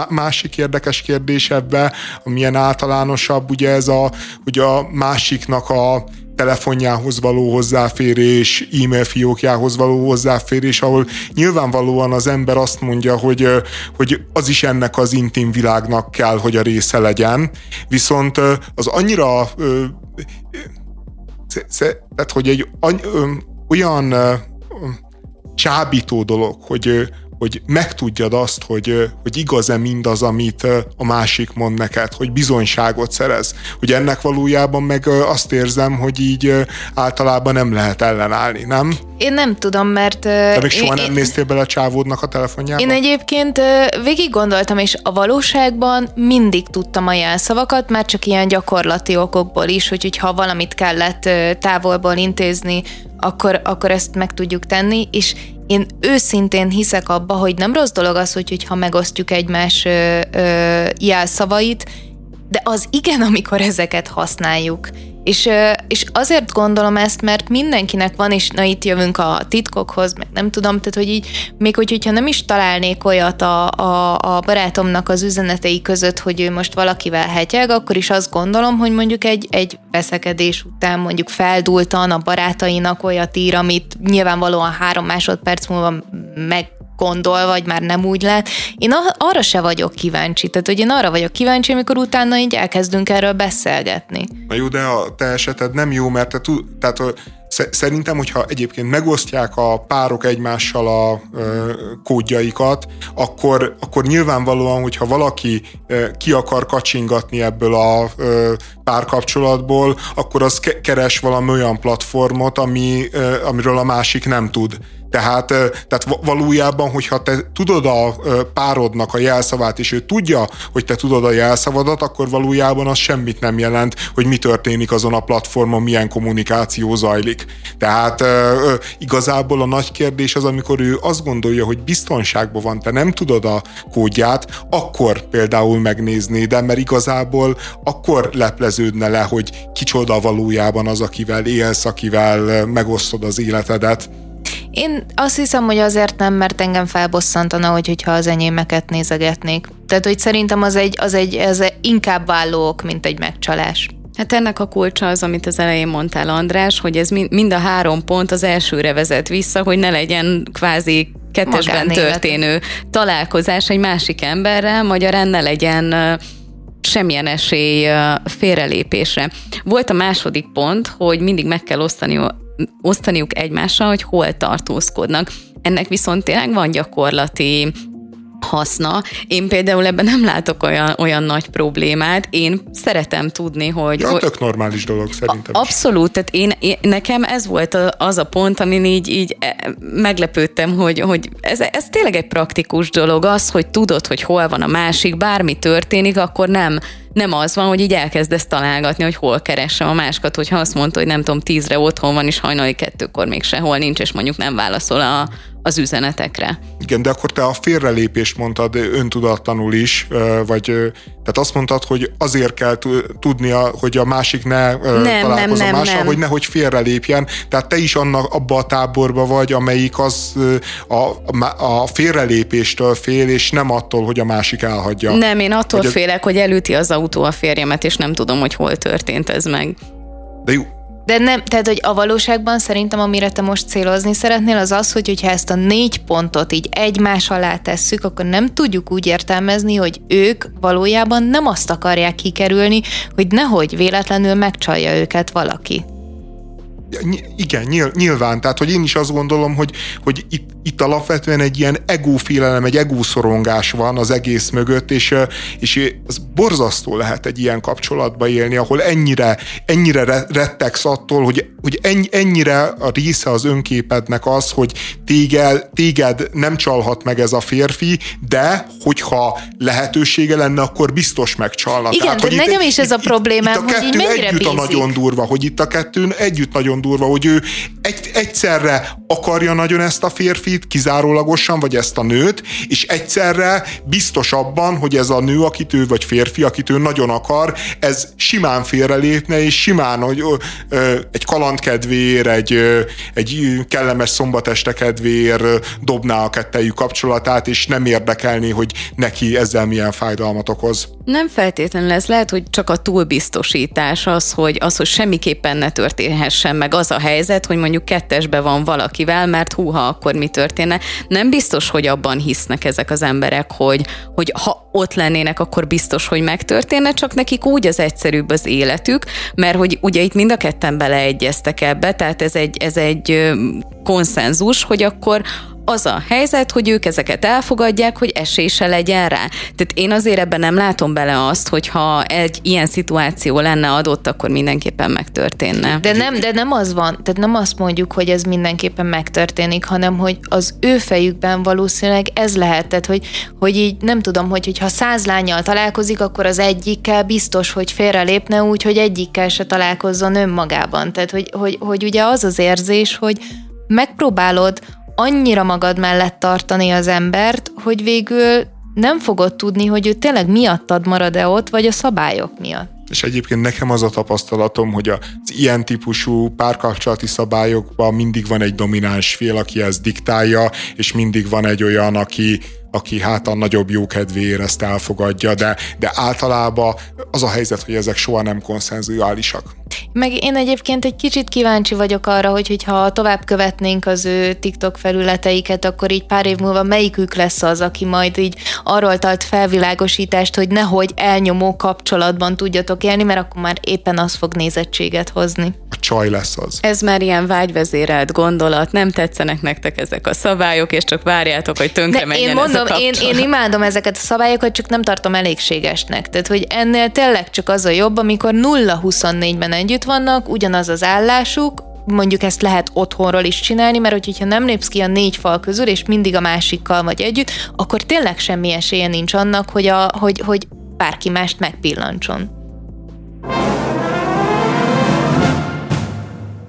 S2: másik érdekes kérdés ebbe, amilyen általánosabb, ugye ez a, hogy a másiknak a telefonjához való hozzáférés, e-mail fiókjához való hozzáférés, ahol nyilvánvalóan az ember azt mondja, hogy, hogy az is ennek az intim világnak kell, hogy a része legyen, viszont az annyira tehát, hogy egy olyan csábító dolog, hogy hogy megtudjad azt, hogy, hogy igaz-e mindaz, amit a másik mond neked, hogy bizonyságot szerez. Hogy ennek valójában meg azt érzem, hogy így általában nem lehet ellenállni, nem?
S4: Én nem tudom, mert...
S2: Te még soha én, nem néztél bele a csávódnak a telefonjába?
S4: Én egyébként végig gondoltam, és a valóságban mindig tudtam a jelszavakat, már csak ilyen gyakorlati okokból is, hogy ha valamit kellett távolból intézni, akkor, akkor ezt meg tudjuk tenni, és én őszintén hiszek abba, hogy nem rossz dolog az, hogy, hogyha megosztjuk egymás ö, ö, jelszavait, de az igen, amikor ezeket használjuk. És, és azért gondolom ezt, mert mindenkinek van, és na itt jövünk a titkokhoz, meg nem tudom, tehát hogy így, még hogy, hogyha nem is találnék olyat a, a, a barátomnak az üzenetei között, hogy ő most valakivel hegyeg, akkor is azt gondolom, hogy mondjuk egy, egy veszekedés után mondjuk feldultan a barátainak olyat ír, amit nyilvánvalóan három másodperc múlva meg gondol, vagy már nem úgy lát. Én arra se vagyok kíváncsi. Tehát, hogy én arra vagyok kíváncsi, amikor utána így elkezdünk erről beszélgetni.
S2: Na jó, de a te eseted nem jó, mert te tud, tehát Szerintem, hogyha egyébként megosztják a párok egymással a kódjaikat, akkor, akkor nyilvánvalóan, hogyha valaki ö, ki akar kacsingatni ebből a párkapcsolatból, akkor az keres valami olyan platformot, ami, amiről a másik nem tud. Tehát, tehát valójában, hogyha te tudod a párodnak a jelszavát, és ő tudja, hogy te tudod a jelszavadat, akkor valójában az semmit nem jelent, hogy mi történik azon a platformon, milyen kommunikáció zajlik. Tehát igazából a nagy kérdés az, amikor ő azt gondolja, hogy biztonságban van, te nem tudod a kódját, akkor például megnézni, de mert igazából akkor lepleződne le, hogy kicsoda valójában az, akivel élsz, akivel megosztod az életedet.
S4: Én azt hiszem, hogy azért nem, mert engem felbosszantana, hogy, hogyha az enyémeket nézegetnék. Tehát, hogy szerintem az egy, az egy, ez inkább vállók, mint egy megcsalás.
S3: Hát ennek a kulcsa az, amit az elején mondtál, András, hogy ez mind a három pont az elsőre vezet vissza, hogy ne legyen kvázi kettesben történő találkozás egy másik emberrel, magyarán ne legyen semmilyen esély félrelépésre. Volt a második pont, hogy mindig meg kell osztani osztaniuk egymással, hogy hol tartózkodnak. Ennek viszont tényleg van gyakorlati haszna. Én például ebben nem látok olyan, olyan nagy problémát. Én szeretem tudni, hogy...
S2: Ja, tök normális dolog szerintem
S3: Abszolút, tehát én, én, nekem ez volt a, az a pont, amin így, így e, meglepődtem, hogy, hogy ez, ez tényleg egy praktikus dolog. Az, hogy tudod, hogy hol van a másik, bármi történik, akkor nem nem az van, hogy így elkezdesz találgatni, hogy hol keresem a másikat, hogyha azt mondta, hogy nem tudom, tízre otthon van, és hajnali kettőkor még sehol nincs, és mondjuk nem válaszol a, az üzenetekre.
S2: Igen, de akkor te a félrelépést mondtad öntudatlanul is, vagy tehát azt mondtad, hogy azért kell tudnia, hogy a másik ne nem, találkozom nem, mással, nem. hogy nehogy félrelépjen. Tehát te is annak abba a táborba vagy, amelyik az a, a félrelépéstől fél, és nem attól, hogy a másik elhagyja.
S3: Nem, én attól hogy félek, hogy elüti az autó a férjemet, és nem tudom, hogy hol történt ez meg.
S2: De jó,
S4: de nem, tehát, hogy a valóságban szerintem, amire te most célozni szeretnél, az az, hogy hogyha ezt a négy pontot így egymás alá tesszük, akkor nem tudjuk úgy értelmezni, hogy ők valójában nem azt akarják kikerülni, hogy nehogy véletlenül megcsalja őket valaki.
S2: Igen, nyilván. Tehát, hogy én is azt gondolom, hogy, hogy itt, itt alapvetően egy ilyen egófélelem, egy egószorongás van az egész mögött, és, és az borzasztó lehet egy ilyen kapcsolatba élni, ahol ennyire, ennyire rettegsz attól, hogy, hogy ennyire a része az önképednek az, hogy téged, téged nem csalhat meg ez a férfi, de hogyha lehetősége lenne, akkor biztos megcsalna.
S4: Igen, Tehát, de nekem itt, is ez a problémám, itt, itt a kettő hogy így
S2: együtt bízik? a nagyon durva, hogy itt a kettőn együtt nagyon nagyon durva, hogy ő egy, egyszerre akarja nagyon ezt a férfit, kizárólagosan, vagy ezt a nőt, és egyszerre biztos abban, hogy ez a nő, akit ő, vagy férfi, akit ő nagyon akar, ez simán félrelépne, és simán, hogy ö, egy kalandkedvér, egy, ö, egy kellemes szombateste kedvér dobná a kettejű kapcsolatát, és nem érdekelni, hogy neki ezzel milyen fájdalmat okoz.
S3: Nem feltétlenül ez lehet, hogy csak a túlbiztosítás az, hogy, az, hogy semmiképpen ne történhessen meg az a helyzet, hogy mondjuk kettesbe van valakivel, mert húha, akkor mi történne. Nem biztos, hogy abban hisznek ezek az emberek, hogy, hogy ha ott lennének, akkor biztos, hogy megtörténne, csak nekik úgy az egyszerűbb az életük, mert hogy ugye itt mind a ketten beleegyeztek ebbe, tehát ez egy, ez egy konszenzus, hogy akkor az a helyzet, hogy ők ezeket elfogadják, hogy esése legyen rá. Tehát én azért ebben nem látom bele azt, hogy ha egy ilyen szituáció lenne adott, akkor mindenképpen megtörténne.
S4: De nem, de nem az van, tehát nem azt mondjuk, hogy ez mindenképpen megtörténik, hanem hogy az ő fejükben valószínűleg ez lehet, tehát hogy, hogy így nem tudom, hogy, hogy ha száz lányjal találkozik, akkor az egyikkel biztos, hogy félrelépne úgy, hogy egyikkel se találkozzon önmagában. Tehát, hogy, hogy, hogy ugye az az érzés, hogy megpróbálod annyira magad mellett tartani az embert, hogy végül nem fogod tudni, hogy ő tényleg miattad marad-e ott, vagy a szabályok miatt.
S2: És egyébként nekem az a tapasztalatom, hogy az ilyen típusú párkapcsolati szabályokban mindig van egy domináns fél, aki ezt diktálja, és mindig van egy olyan, aki, aki hát a nagyobb jókedvéért ezt elfogadja, de, de általában az a helyzet, hogy ezek soha nem konszenzuálisak.
S4: Meg én egyébként egy kicsit kíváncsi vagyok arra, hogy hogyha tovább követnénk az ő TikTok felületeiket, akkor így pár év múlva melyikük lesz az, aki majd így arról tart felvilágosítást, hogy nehogy elnyomó kapcsolatban tudjatok élni, mert akkor már éppen az fog nézettséget hozni.
S2: A csaj lesz az.
S3: Ez már ilyen vágyvezérelt gondolat, nem tetszenek nektek ezek a szabályok, és csak várjátok, hogy tönkre menjen
S4: én mondom,
S3: a
S4: én, én imádom ezeket a szabályokat, csak nem tartom elégségesnek. Tehát, hogy ennél tényleg csak az a jobb, amikor 0-24-ben együtt vannak, ugyanaz az állásuk, mondjuk ezt lehet otthonról is csinálni, mert hogyha nem lépsz ki a négy fal közül, és mindig a másikkal vagy együtt, akkor tényleg semmi esélye nincs annak, hogy, a, hogy, hogy bárki mást megpillantson.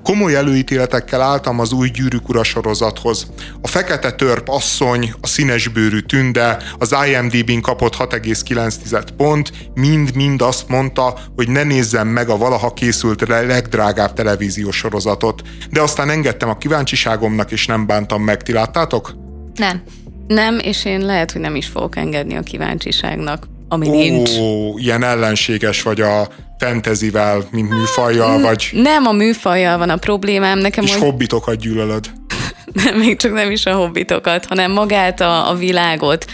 S2: Komoly előítéletekkel álltam az új gyűrűk ura sorozathoz. A fekete törp asszony, a színesbőrű tünde, az IMDb-n kapott 6,9 pont, mind-mind azt mondta, hogy ne nézzem meg a valaha készült legdrágább televíziós sorozatot. De aztán engedtem a kíváncsiságomnak, és nem bántam meg. Ti láttátok?
S4: Nem.
S3: Nem, és én lehet, hogy nem is fogok engedni a kíváncsiságnak, ami
S2: Ó,
S3: nincs.
S2: ilyen ellenséges vagy a fantasyvel, mint műfajjal, vagy...
S3: Nem a műfajjal van a problémám, nekem
S2: És
S3: hogy
S2: hobbitokat gyűlölöd.
S3: nem, még csak nem is a hobbitokat, hanem magát a, a világot.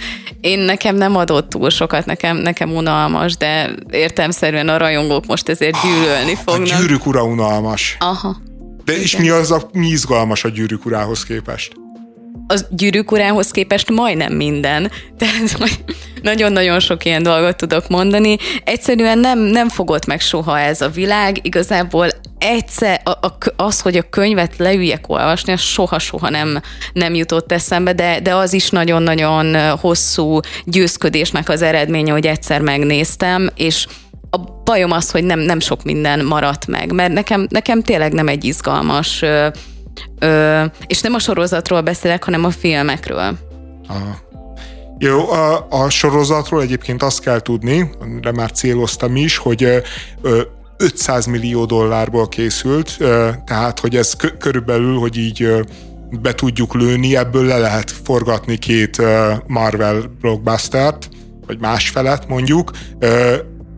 S3: Én nekem nem adott túl sokat, nekem, nekem unalmas, de értelmszerűen a rajongók most ezért gyűlölni
S2: A
S3: fognak.
S2: gyűrűk ura unalmas.
S3: Aha.
S2: De és mi az a, mi izgalmas a gyűrűk urához képest?
S3: Az gyűrűk urához képest majdnem minden. Tehát nagyon-nagyon sok ilyen dolgot tudok mondani. Egyszerűen nem, nem fogott meg soha ez a világ. Igazából egyszer a, a, az, hogy a könyvet leüljek olvasni, az soha-soha nem, nem jutott eszembe, de, de az is nagyon-nagyon hosszú győzködésnek az eredménye, hogy egyszer megnéztem, és a bajom az, hogy nem, nem sok minden maradt meg, mert nekem, nekem tényleg nem egy izgalmas, ö, és nem a sorozatról beszélek, hanem a filmekről.
S2: Aha. Jó, a, a sorozatról egyébként azt kell tudni, de már céloztam is, hogy ö, ö, 500 millió dollárból készült, ö, tehát hogy ez kö- körülbelül, hogy így ö, be tudjuk lőni, ebből le lehet forgatni két Marvel blockbustert, vagy másfelet mondjuk.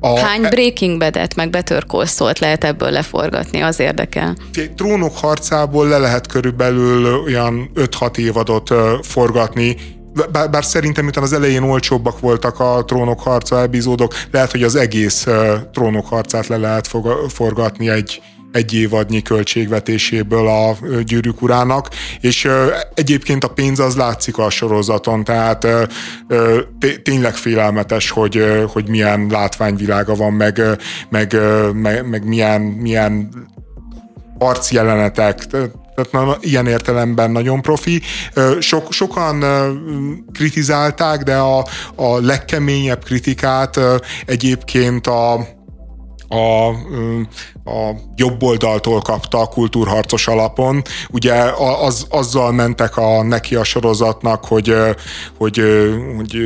S2: A,
S3: Hány Breaking Bad-et meg Better Call Saul-t lehet ebből leforgatni, az érdekel.
S2: Trónok harcából le lehet körülbelül olyan 5-6 évadot forgatni, bár, bár szerintem, miután az elején olcsóbbak voltak a trónok harca epizódok, lehet, hogy az egész trónok harcát le lehet forgatni egy, egy évadnyi költségvetéséből a gyűrűk urának, és egyébként a pénz az látszik a sorozaton, tehát tényleg félelmetes, hogy, hogy milyen látványvilága van, meg, meg, meg, meg milyen, milyen arcjelenetek, tehát na, ilyen értelemben nagyon profi. Sok, sokan kritizálták, de a, a legkeményebb kritikát egyébként a, a, a jobb oldaltól kapta a kultúrharcos alapon. Ugye az, azzal mentek a, neki a sorozatnak, hogy, hogy, hogy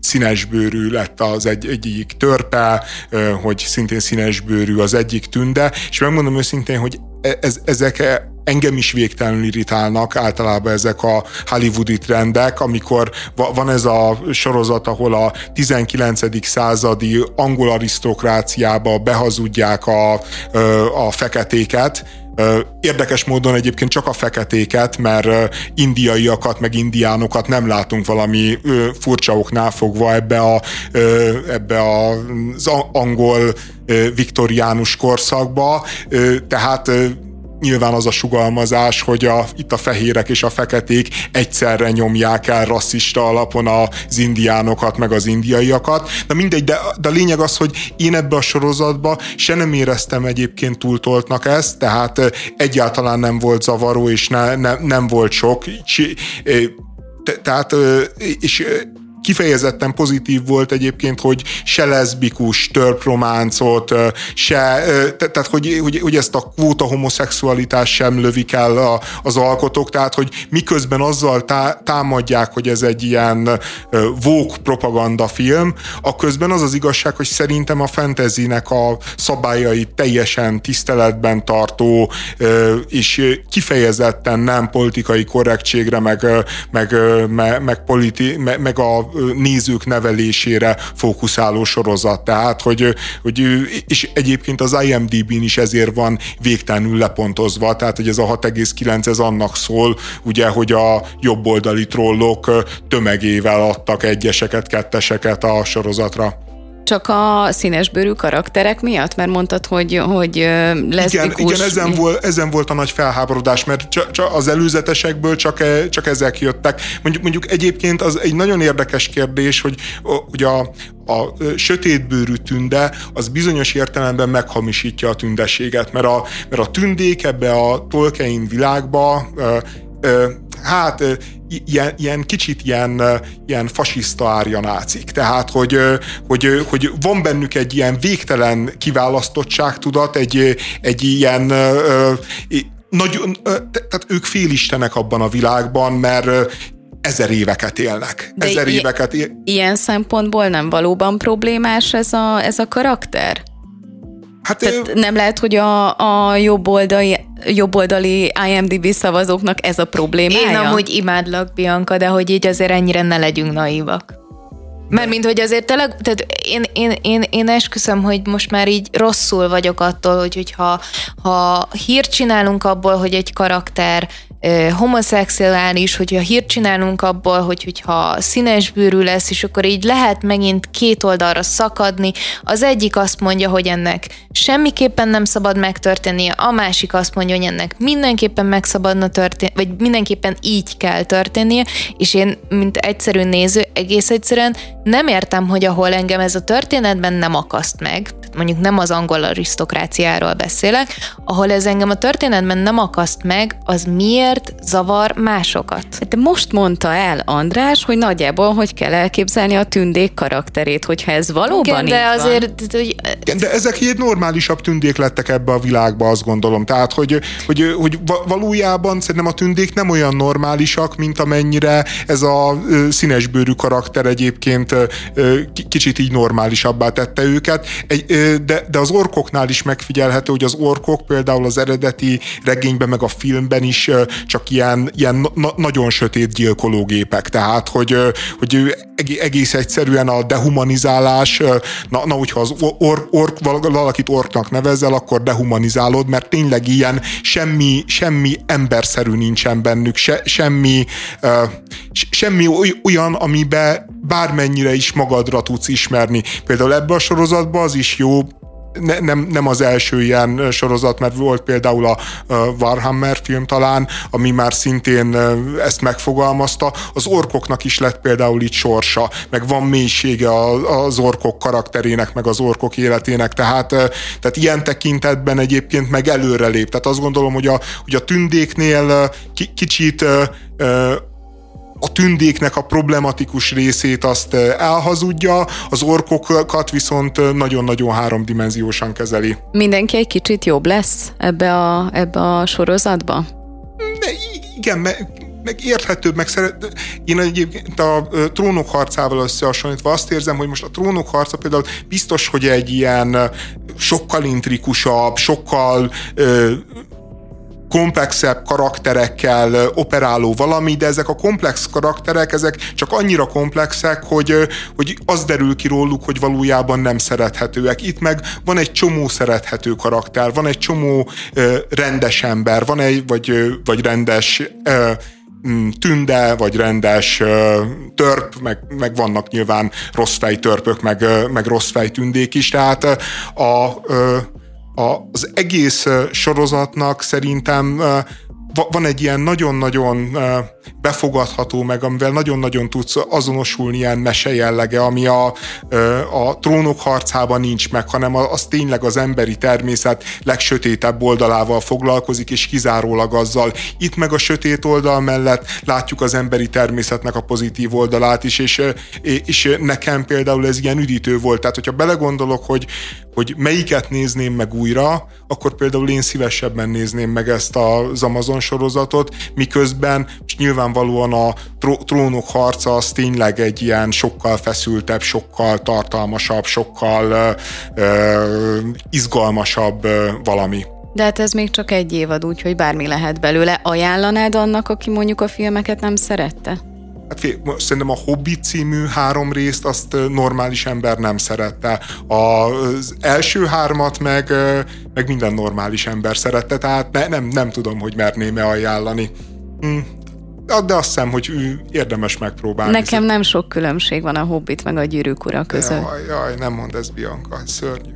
S2: színesbőrű lett az egy, egyik törpe, hogy szintén színesbőrű az egyik tünde, és megmondom őszintén, hogy e, ez, ezek engem is végtelenül irritálnak általában ezek a hollywoodi trendek, amikor van ez a sorozat, ahol a 19. századi angol arisztokráciába behazudják a, a feketéket, Érdekes módon egyébként csak a feketéket, mert indiaiakat, meg indiánokat nem látunk valami furcsa oknál fogva ebbe, a, ebbe az angol viktoriánus korszakba, tehát nyilván az a sugalmazás, hogy a, itt a fehérek és a feketék egyszerre nyomják el rasszista alapon az indiánokat, meg az indiaiakat. De mindegy, de, de a lényeg az, hogy én ebbe a sorozatba se nem éreztem egyébként túltoltnak ezt, tehát egyáltalán nem volt zavaró, és ne, ne, nem volt sok. Tehát, és kifejezetten pozitív volt egyébként, hogy se leszbikus törprománcot, se, tehát hogy, hogy, hogy ezt a kvóta homoszexualitás sem lövik el a, az alkotók, tehát hogy miközben azzal tá, támadják, hogy ez egy ilyen vók propaganda film, a közben az az igazság, hogy szerintem a fantasynek a szabályai teljesen tiszteletben tartó, és kifejezetten nem politikai korrektségre, meg, meg, meg, meg, politi, meg, meg a nézők nevelésére fókuszáló sorozat. Tehát, hogy, hogy és egyébként az IMDb-n is ezért van végtelenül lepontozva, tehát, hogy ez a 6,9 ez annak szól, ugye, hogy a jobboldali trollok tömegével adtak egyeseket, ketteseket a sorozatra.
S3: Csak a színesbőrű karakterek miatt? Mert mondtad, hogy, hogy leszbikus...
S2: Igen, igen ezen, volt, ezen volt a nagy felháborodás, mert csak, csak az előzetesekből csak, e, csak ezek jöttek. Mondjuk, mondjuk egyébként az egy nagyon érdekes kérdés, hogy, hogy a, a sötétbőrű tünde az bizonyos értelemben meghamisítja a tündeséget, mert a, mert a tündék ebbe a Tolkien világba hát ilyen, ilyen kicsit ilyen, ilyen fasiszta árjanácik. Tehát, hogy, hogy, hogy van bennük egy ilyen végtelen kiválasztottságtudat, egy, egy ilyen nagyon, tehát ők félistenek abban a világban, mert ezer éveket élnek.
S3: De
S2: ezer
S3: i-
S2: éveket él...
S3: Ilyen szempontból nem valóban problémás ez a, ez a karakter? Hát, Tehát ő... nem lehet, hogy a, a jobboldali, jobboldali IMDb szavazóknak ez a problémája?
S4: Én amúgy imádlak, Bianca, de hogy így azért ennyire ne legyünk naívak. Mert mint hogy azért tényleg, tehát én, én, én, én esküszöm, hogy most már így rosszul vagyok attól, hogy, hogyha ha hírt csinálunk abból, hogy egy karakter homoszexuális, hogyha hírt csinálunk abból, hogy, hogyha színes bőrű lesz, és akkor így lehet megint két oldalra szakadni. Az egyik azt mondja, hogy ennek semmiképpen nem szabad megtörténnie, a másik azt mondja, hogy ennek mindenképpen meg szabadna vagy mindenképpen így kell történnie, és én, mint egyszerű néző, egész egyszerűen nem értem, hogy ahol engem ez a történetben nem akaszt meg, mondjuk nem az angol arisztokráciáról beszélek, ahol ez engem a történetben nem akaszt meg, az miért zavar másokat?
S3: De most mondta el András, hogy nagyjából hogy kell elképzelni a tündék karakterét, hogyha ez valóban Igen,
S4: de azért...
S3: Van.
S4: Hogy...
S2: De ezek egy normálisabb tündék lettek ebbe a világba, azt gondolom. Tehát, hogy, hogy, hogy valójában szerintem a tündék nem olyan normálisak, mint amennyire ez a színesbőrű karakter egyébként kicsit így normálisabbá tette őket. De, de az orkoknál is megfigyelhető, hogy az orkok például az eredeti regényben meg a filmben is csak ilyen, ilyen na, nagyon sötét gyilkológépek, tehát hogy, hogy egész egyszerűen a dehumanizálás, na, na hogyha az ork, ork, valakit orknak nevezel, akkor dehumanizálod, mert tényleg ilyen semmi, semmi emberszerű nincsen bennük, se, semmi, semmi olyan, amiben bármennyire is magadra tudsz ismerni. Például ebbe a sorozatban az is jó, ne, nem, nem az első ilyen sorozat, mert volt például a Warhammer film talán, ami már szintén ezt megfogalmazta. Az orkoknak is lett például itt sorsa, meg van mélysége az orkok karakterének, meg az orkok életének, tehát, tehát ilyen tekintetben egyébként meg előrelép. Tehát azt gondolom, hogy a, hogy a tündéknél kicsit a tündéknek a problematikus részét azt elhazudja, az orkokat viszont nagyon-nagyon háromdimenziósan kezeli.
S3: Mindenki egy kicsit jobb lesz ebbe a, ebbe a sorozatba?
S2: De igen, meg, meg érthetőbb, meg szeret... Én egyébként a trónok harcával összehasonlítva azt érzem, hogy most a trónok harca például biztos, hogy egy ilyen sokkal intrikusabb, sokkal ö, komplexebb karakterekkel operáló valami, de ezek a komplex karakterek, ezek csak annyira komplexek, hogy, hogy az derül ki róluk, hogy valójában nem szerethetőek. Itt meg van egy csomó szerethető karakter, van egy csomó rendes ember, van egy, vagy, vagy rendes mm, tünde, vagy rendes törp, meg, meg vannak nyilván rossz fejtörpök, meg, meg rossz fejtündék is, tehát a, a, az egész sorozatnak szerintem van egy ilyen nagyon-nagyon befogadható meg, amivel nagyon-nagyon tudsz azonosulni ilyen mese jellege, ami a, a trónok harcában nincs meg, hanem az tényleg az emberi természet legsötétebb oldalával foglalkozik, és kizárólag azzal. Itt meg a sötét oldal mellett látjuk az emberi természetnek a pozitív oldalát is, és, és nekem például ez ilyen üdítő volt. Tehát, hogyha belegondolok, hogy, hogy melyiket nézném meg újra, akkor például én szívesebben nézném meg ezt az Amazon sorozatot, miközben és nyilvánvalóan a trónok harca az tényleg egy ilyen sokkal feszültebb, sokkal tartalmasabb, sokkal ö, izgalmasabb ö, valami.
S3: De hát ez még csak egy évad, úgyhogy bármi lehet belőle. Ajánlanád annak, aki mondjuk a filmeket nem szerette?
S2: Hát fél, szerintem a Hobbit című három részt azt normális ember nem szerette. Az első hármat meg, meg minden normális ember szerette, tehát ne, nem, nem tudom, hogy merném-e ajánlani. Hm. De azt hiszem, hogy érdemes megpróbálni.
S3: Nekem nem sok különbség van a Hobbit meg a Gyűrűk ura között.
S2: Jaj, jaj, nem mond ez Bianca, szörnyű.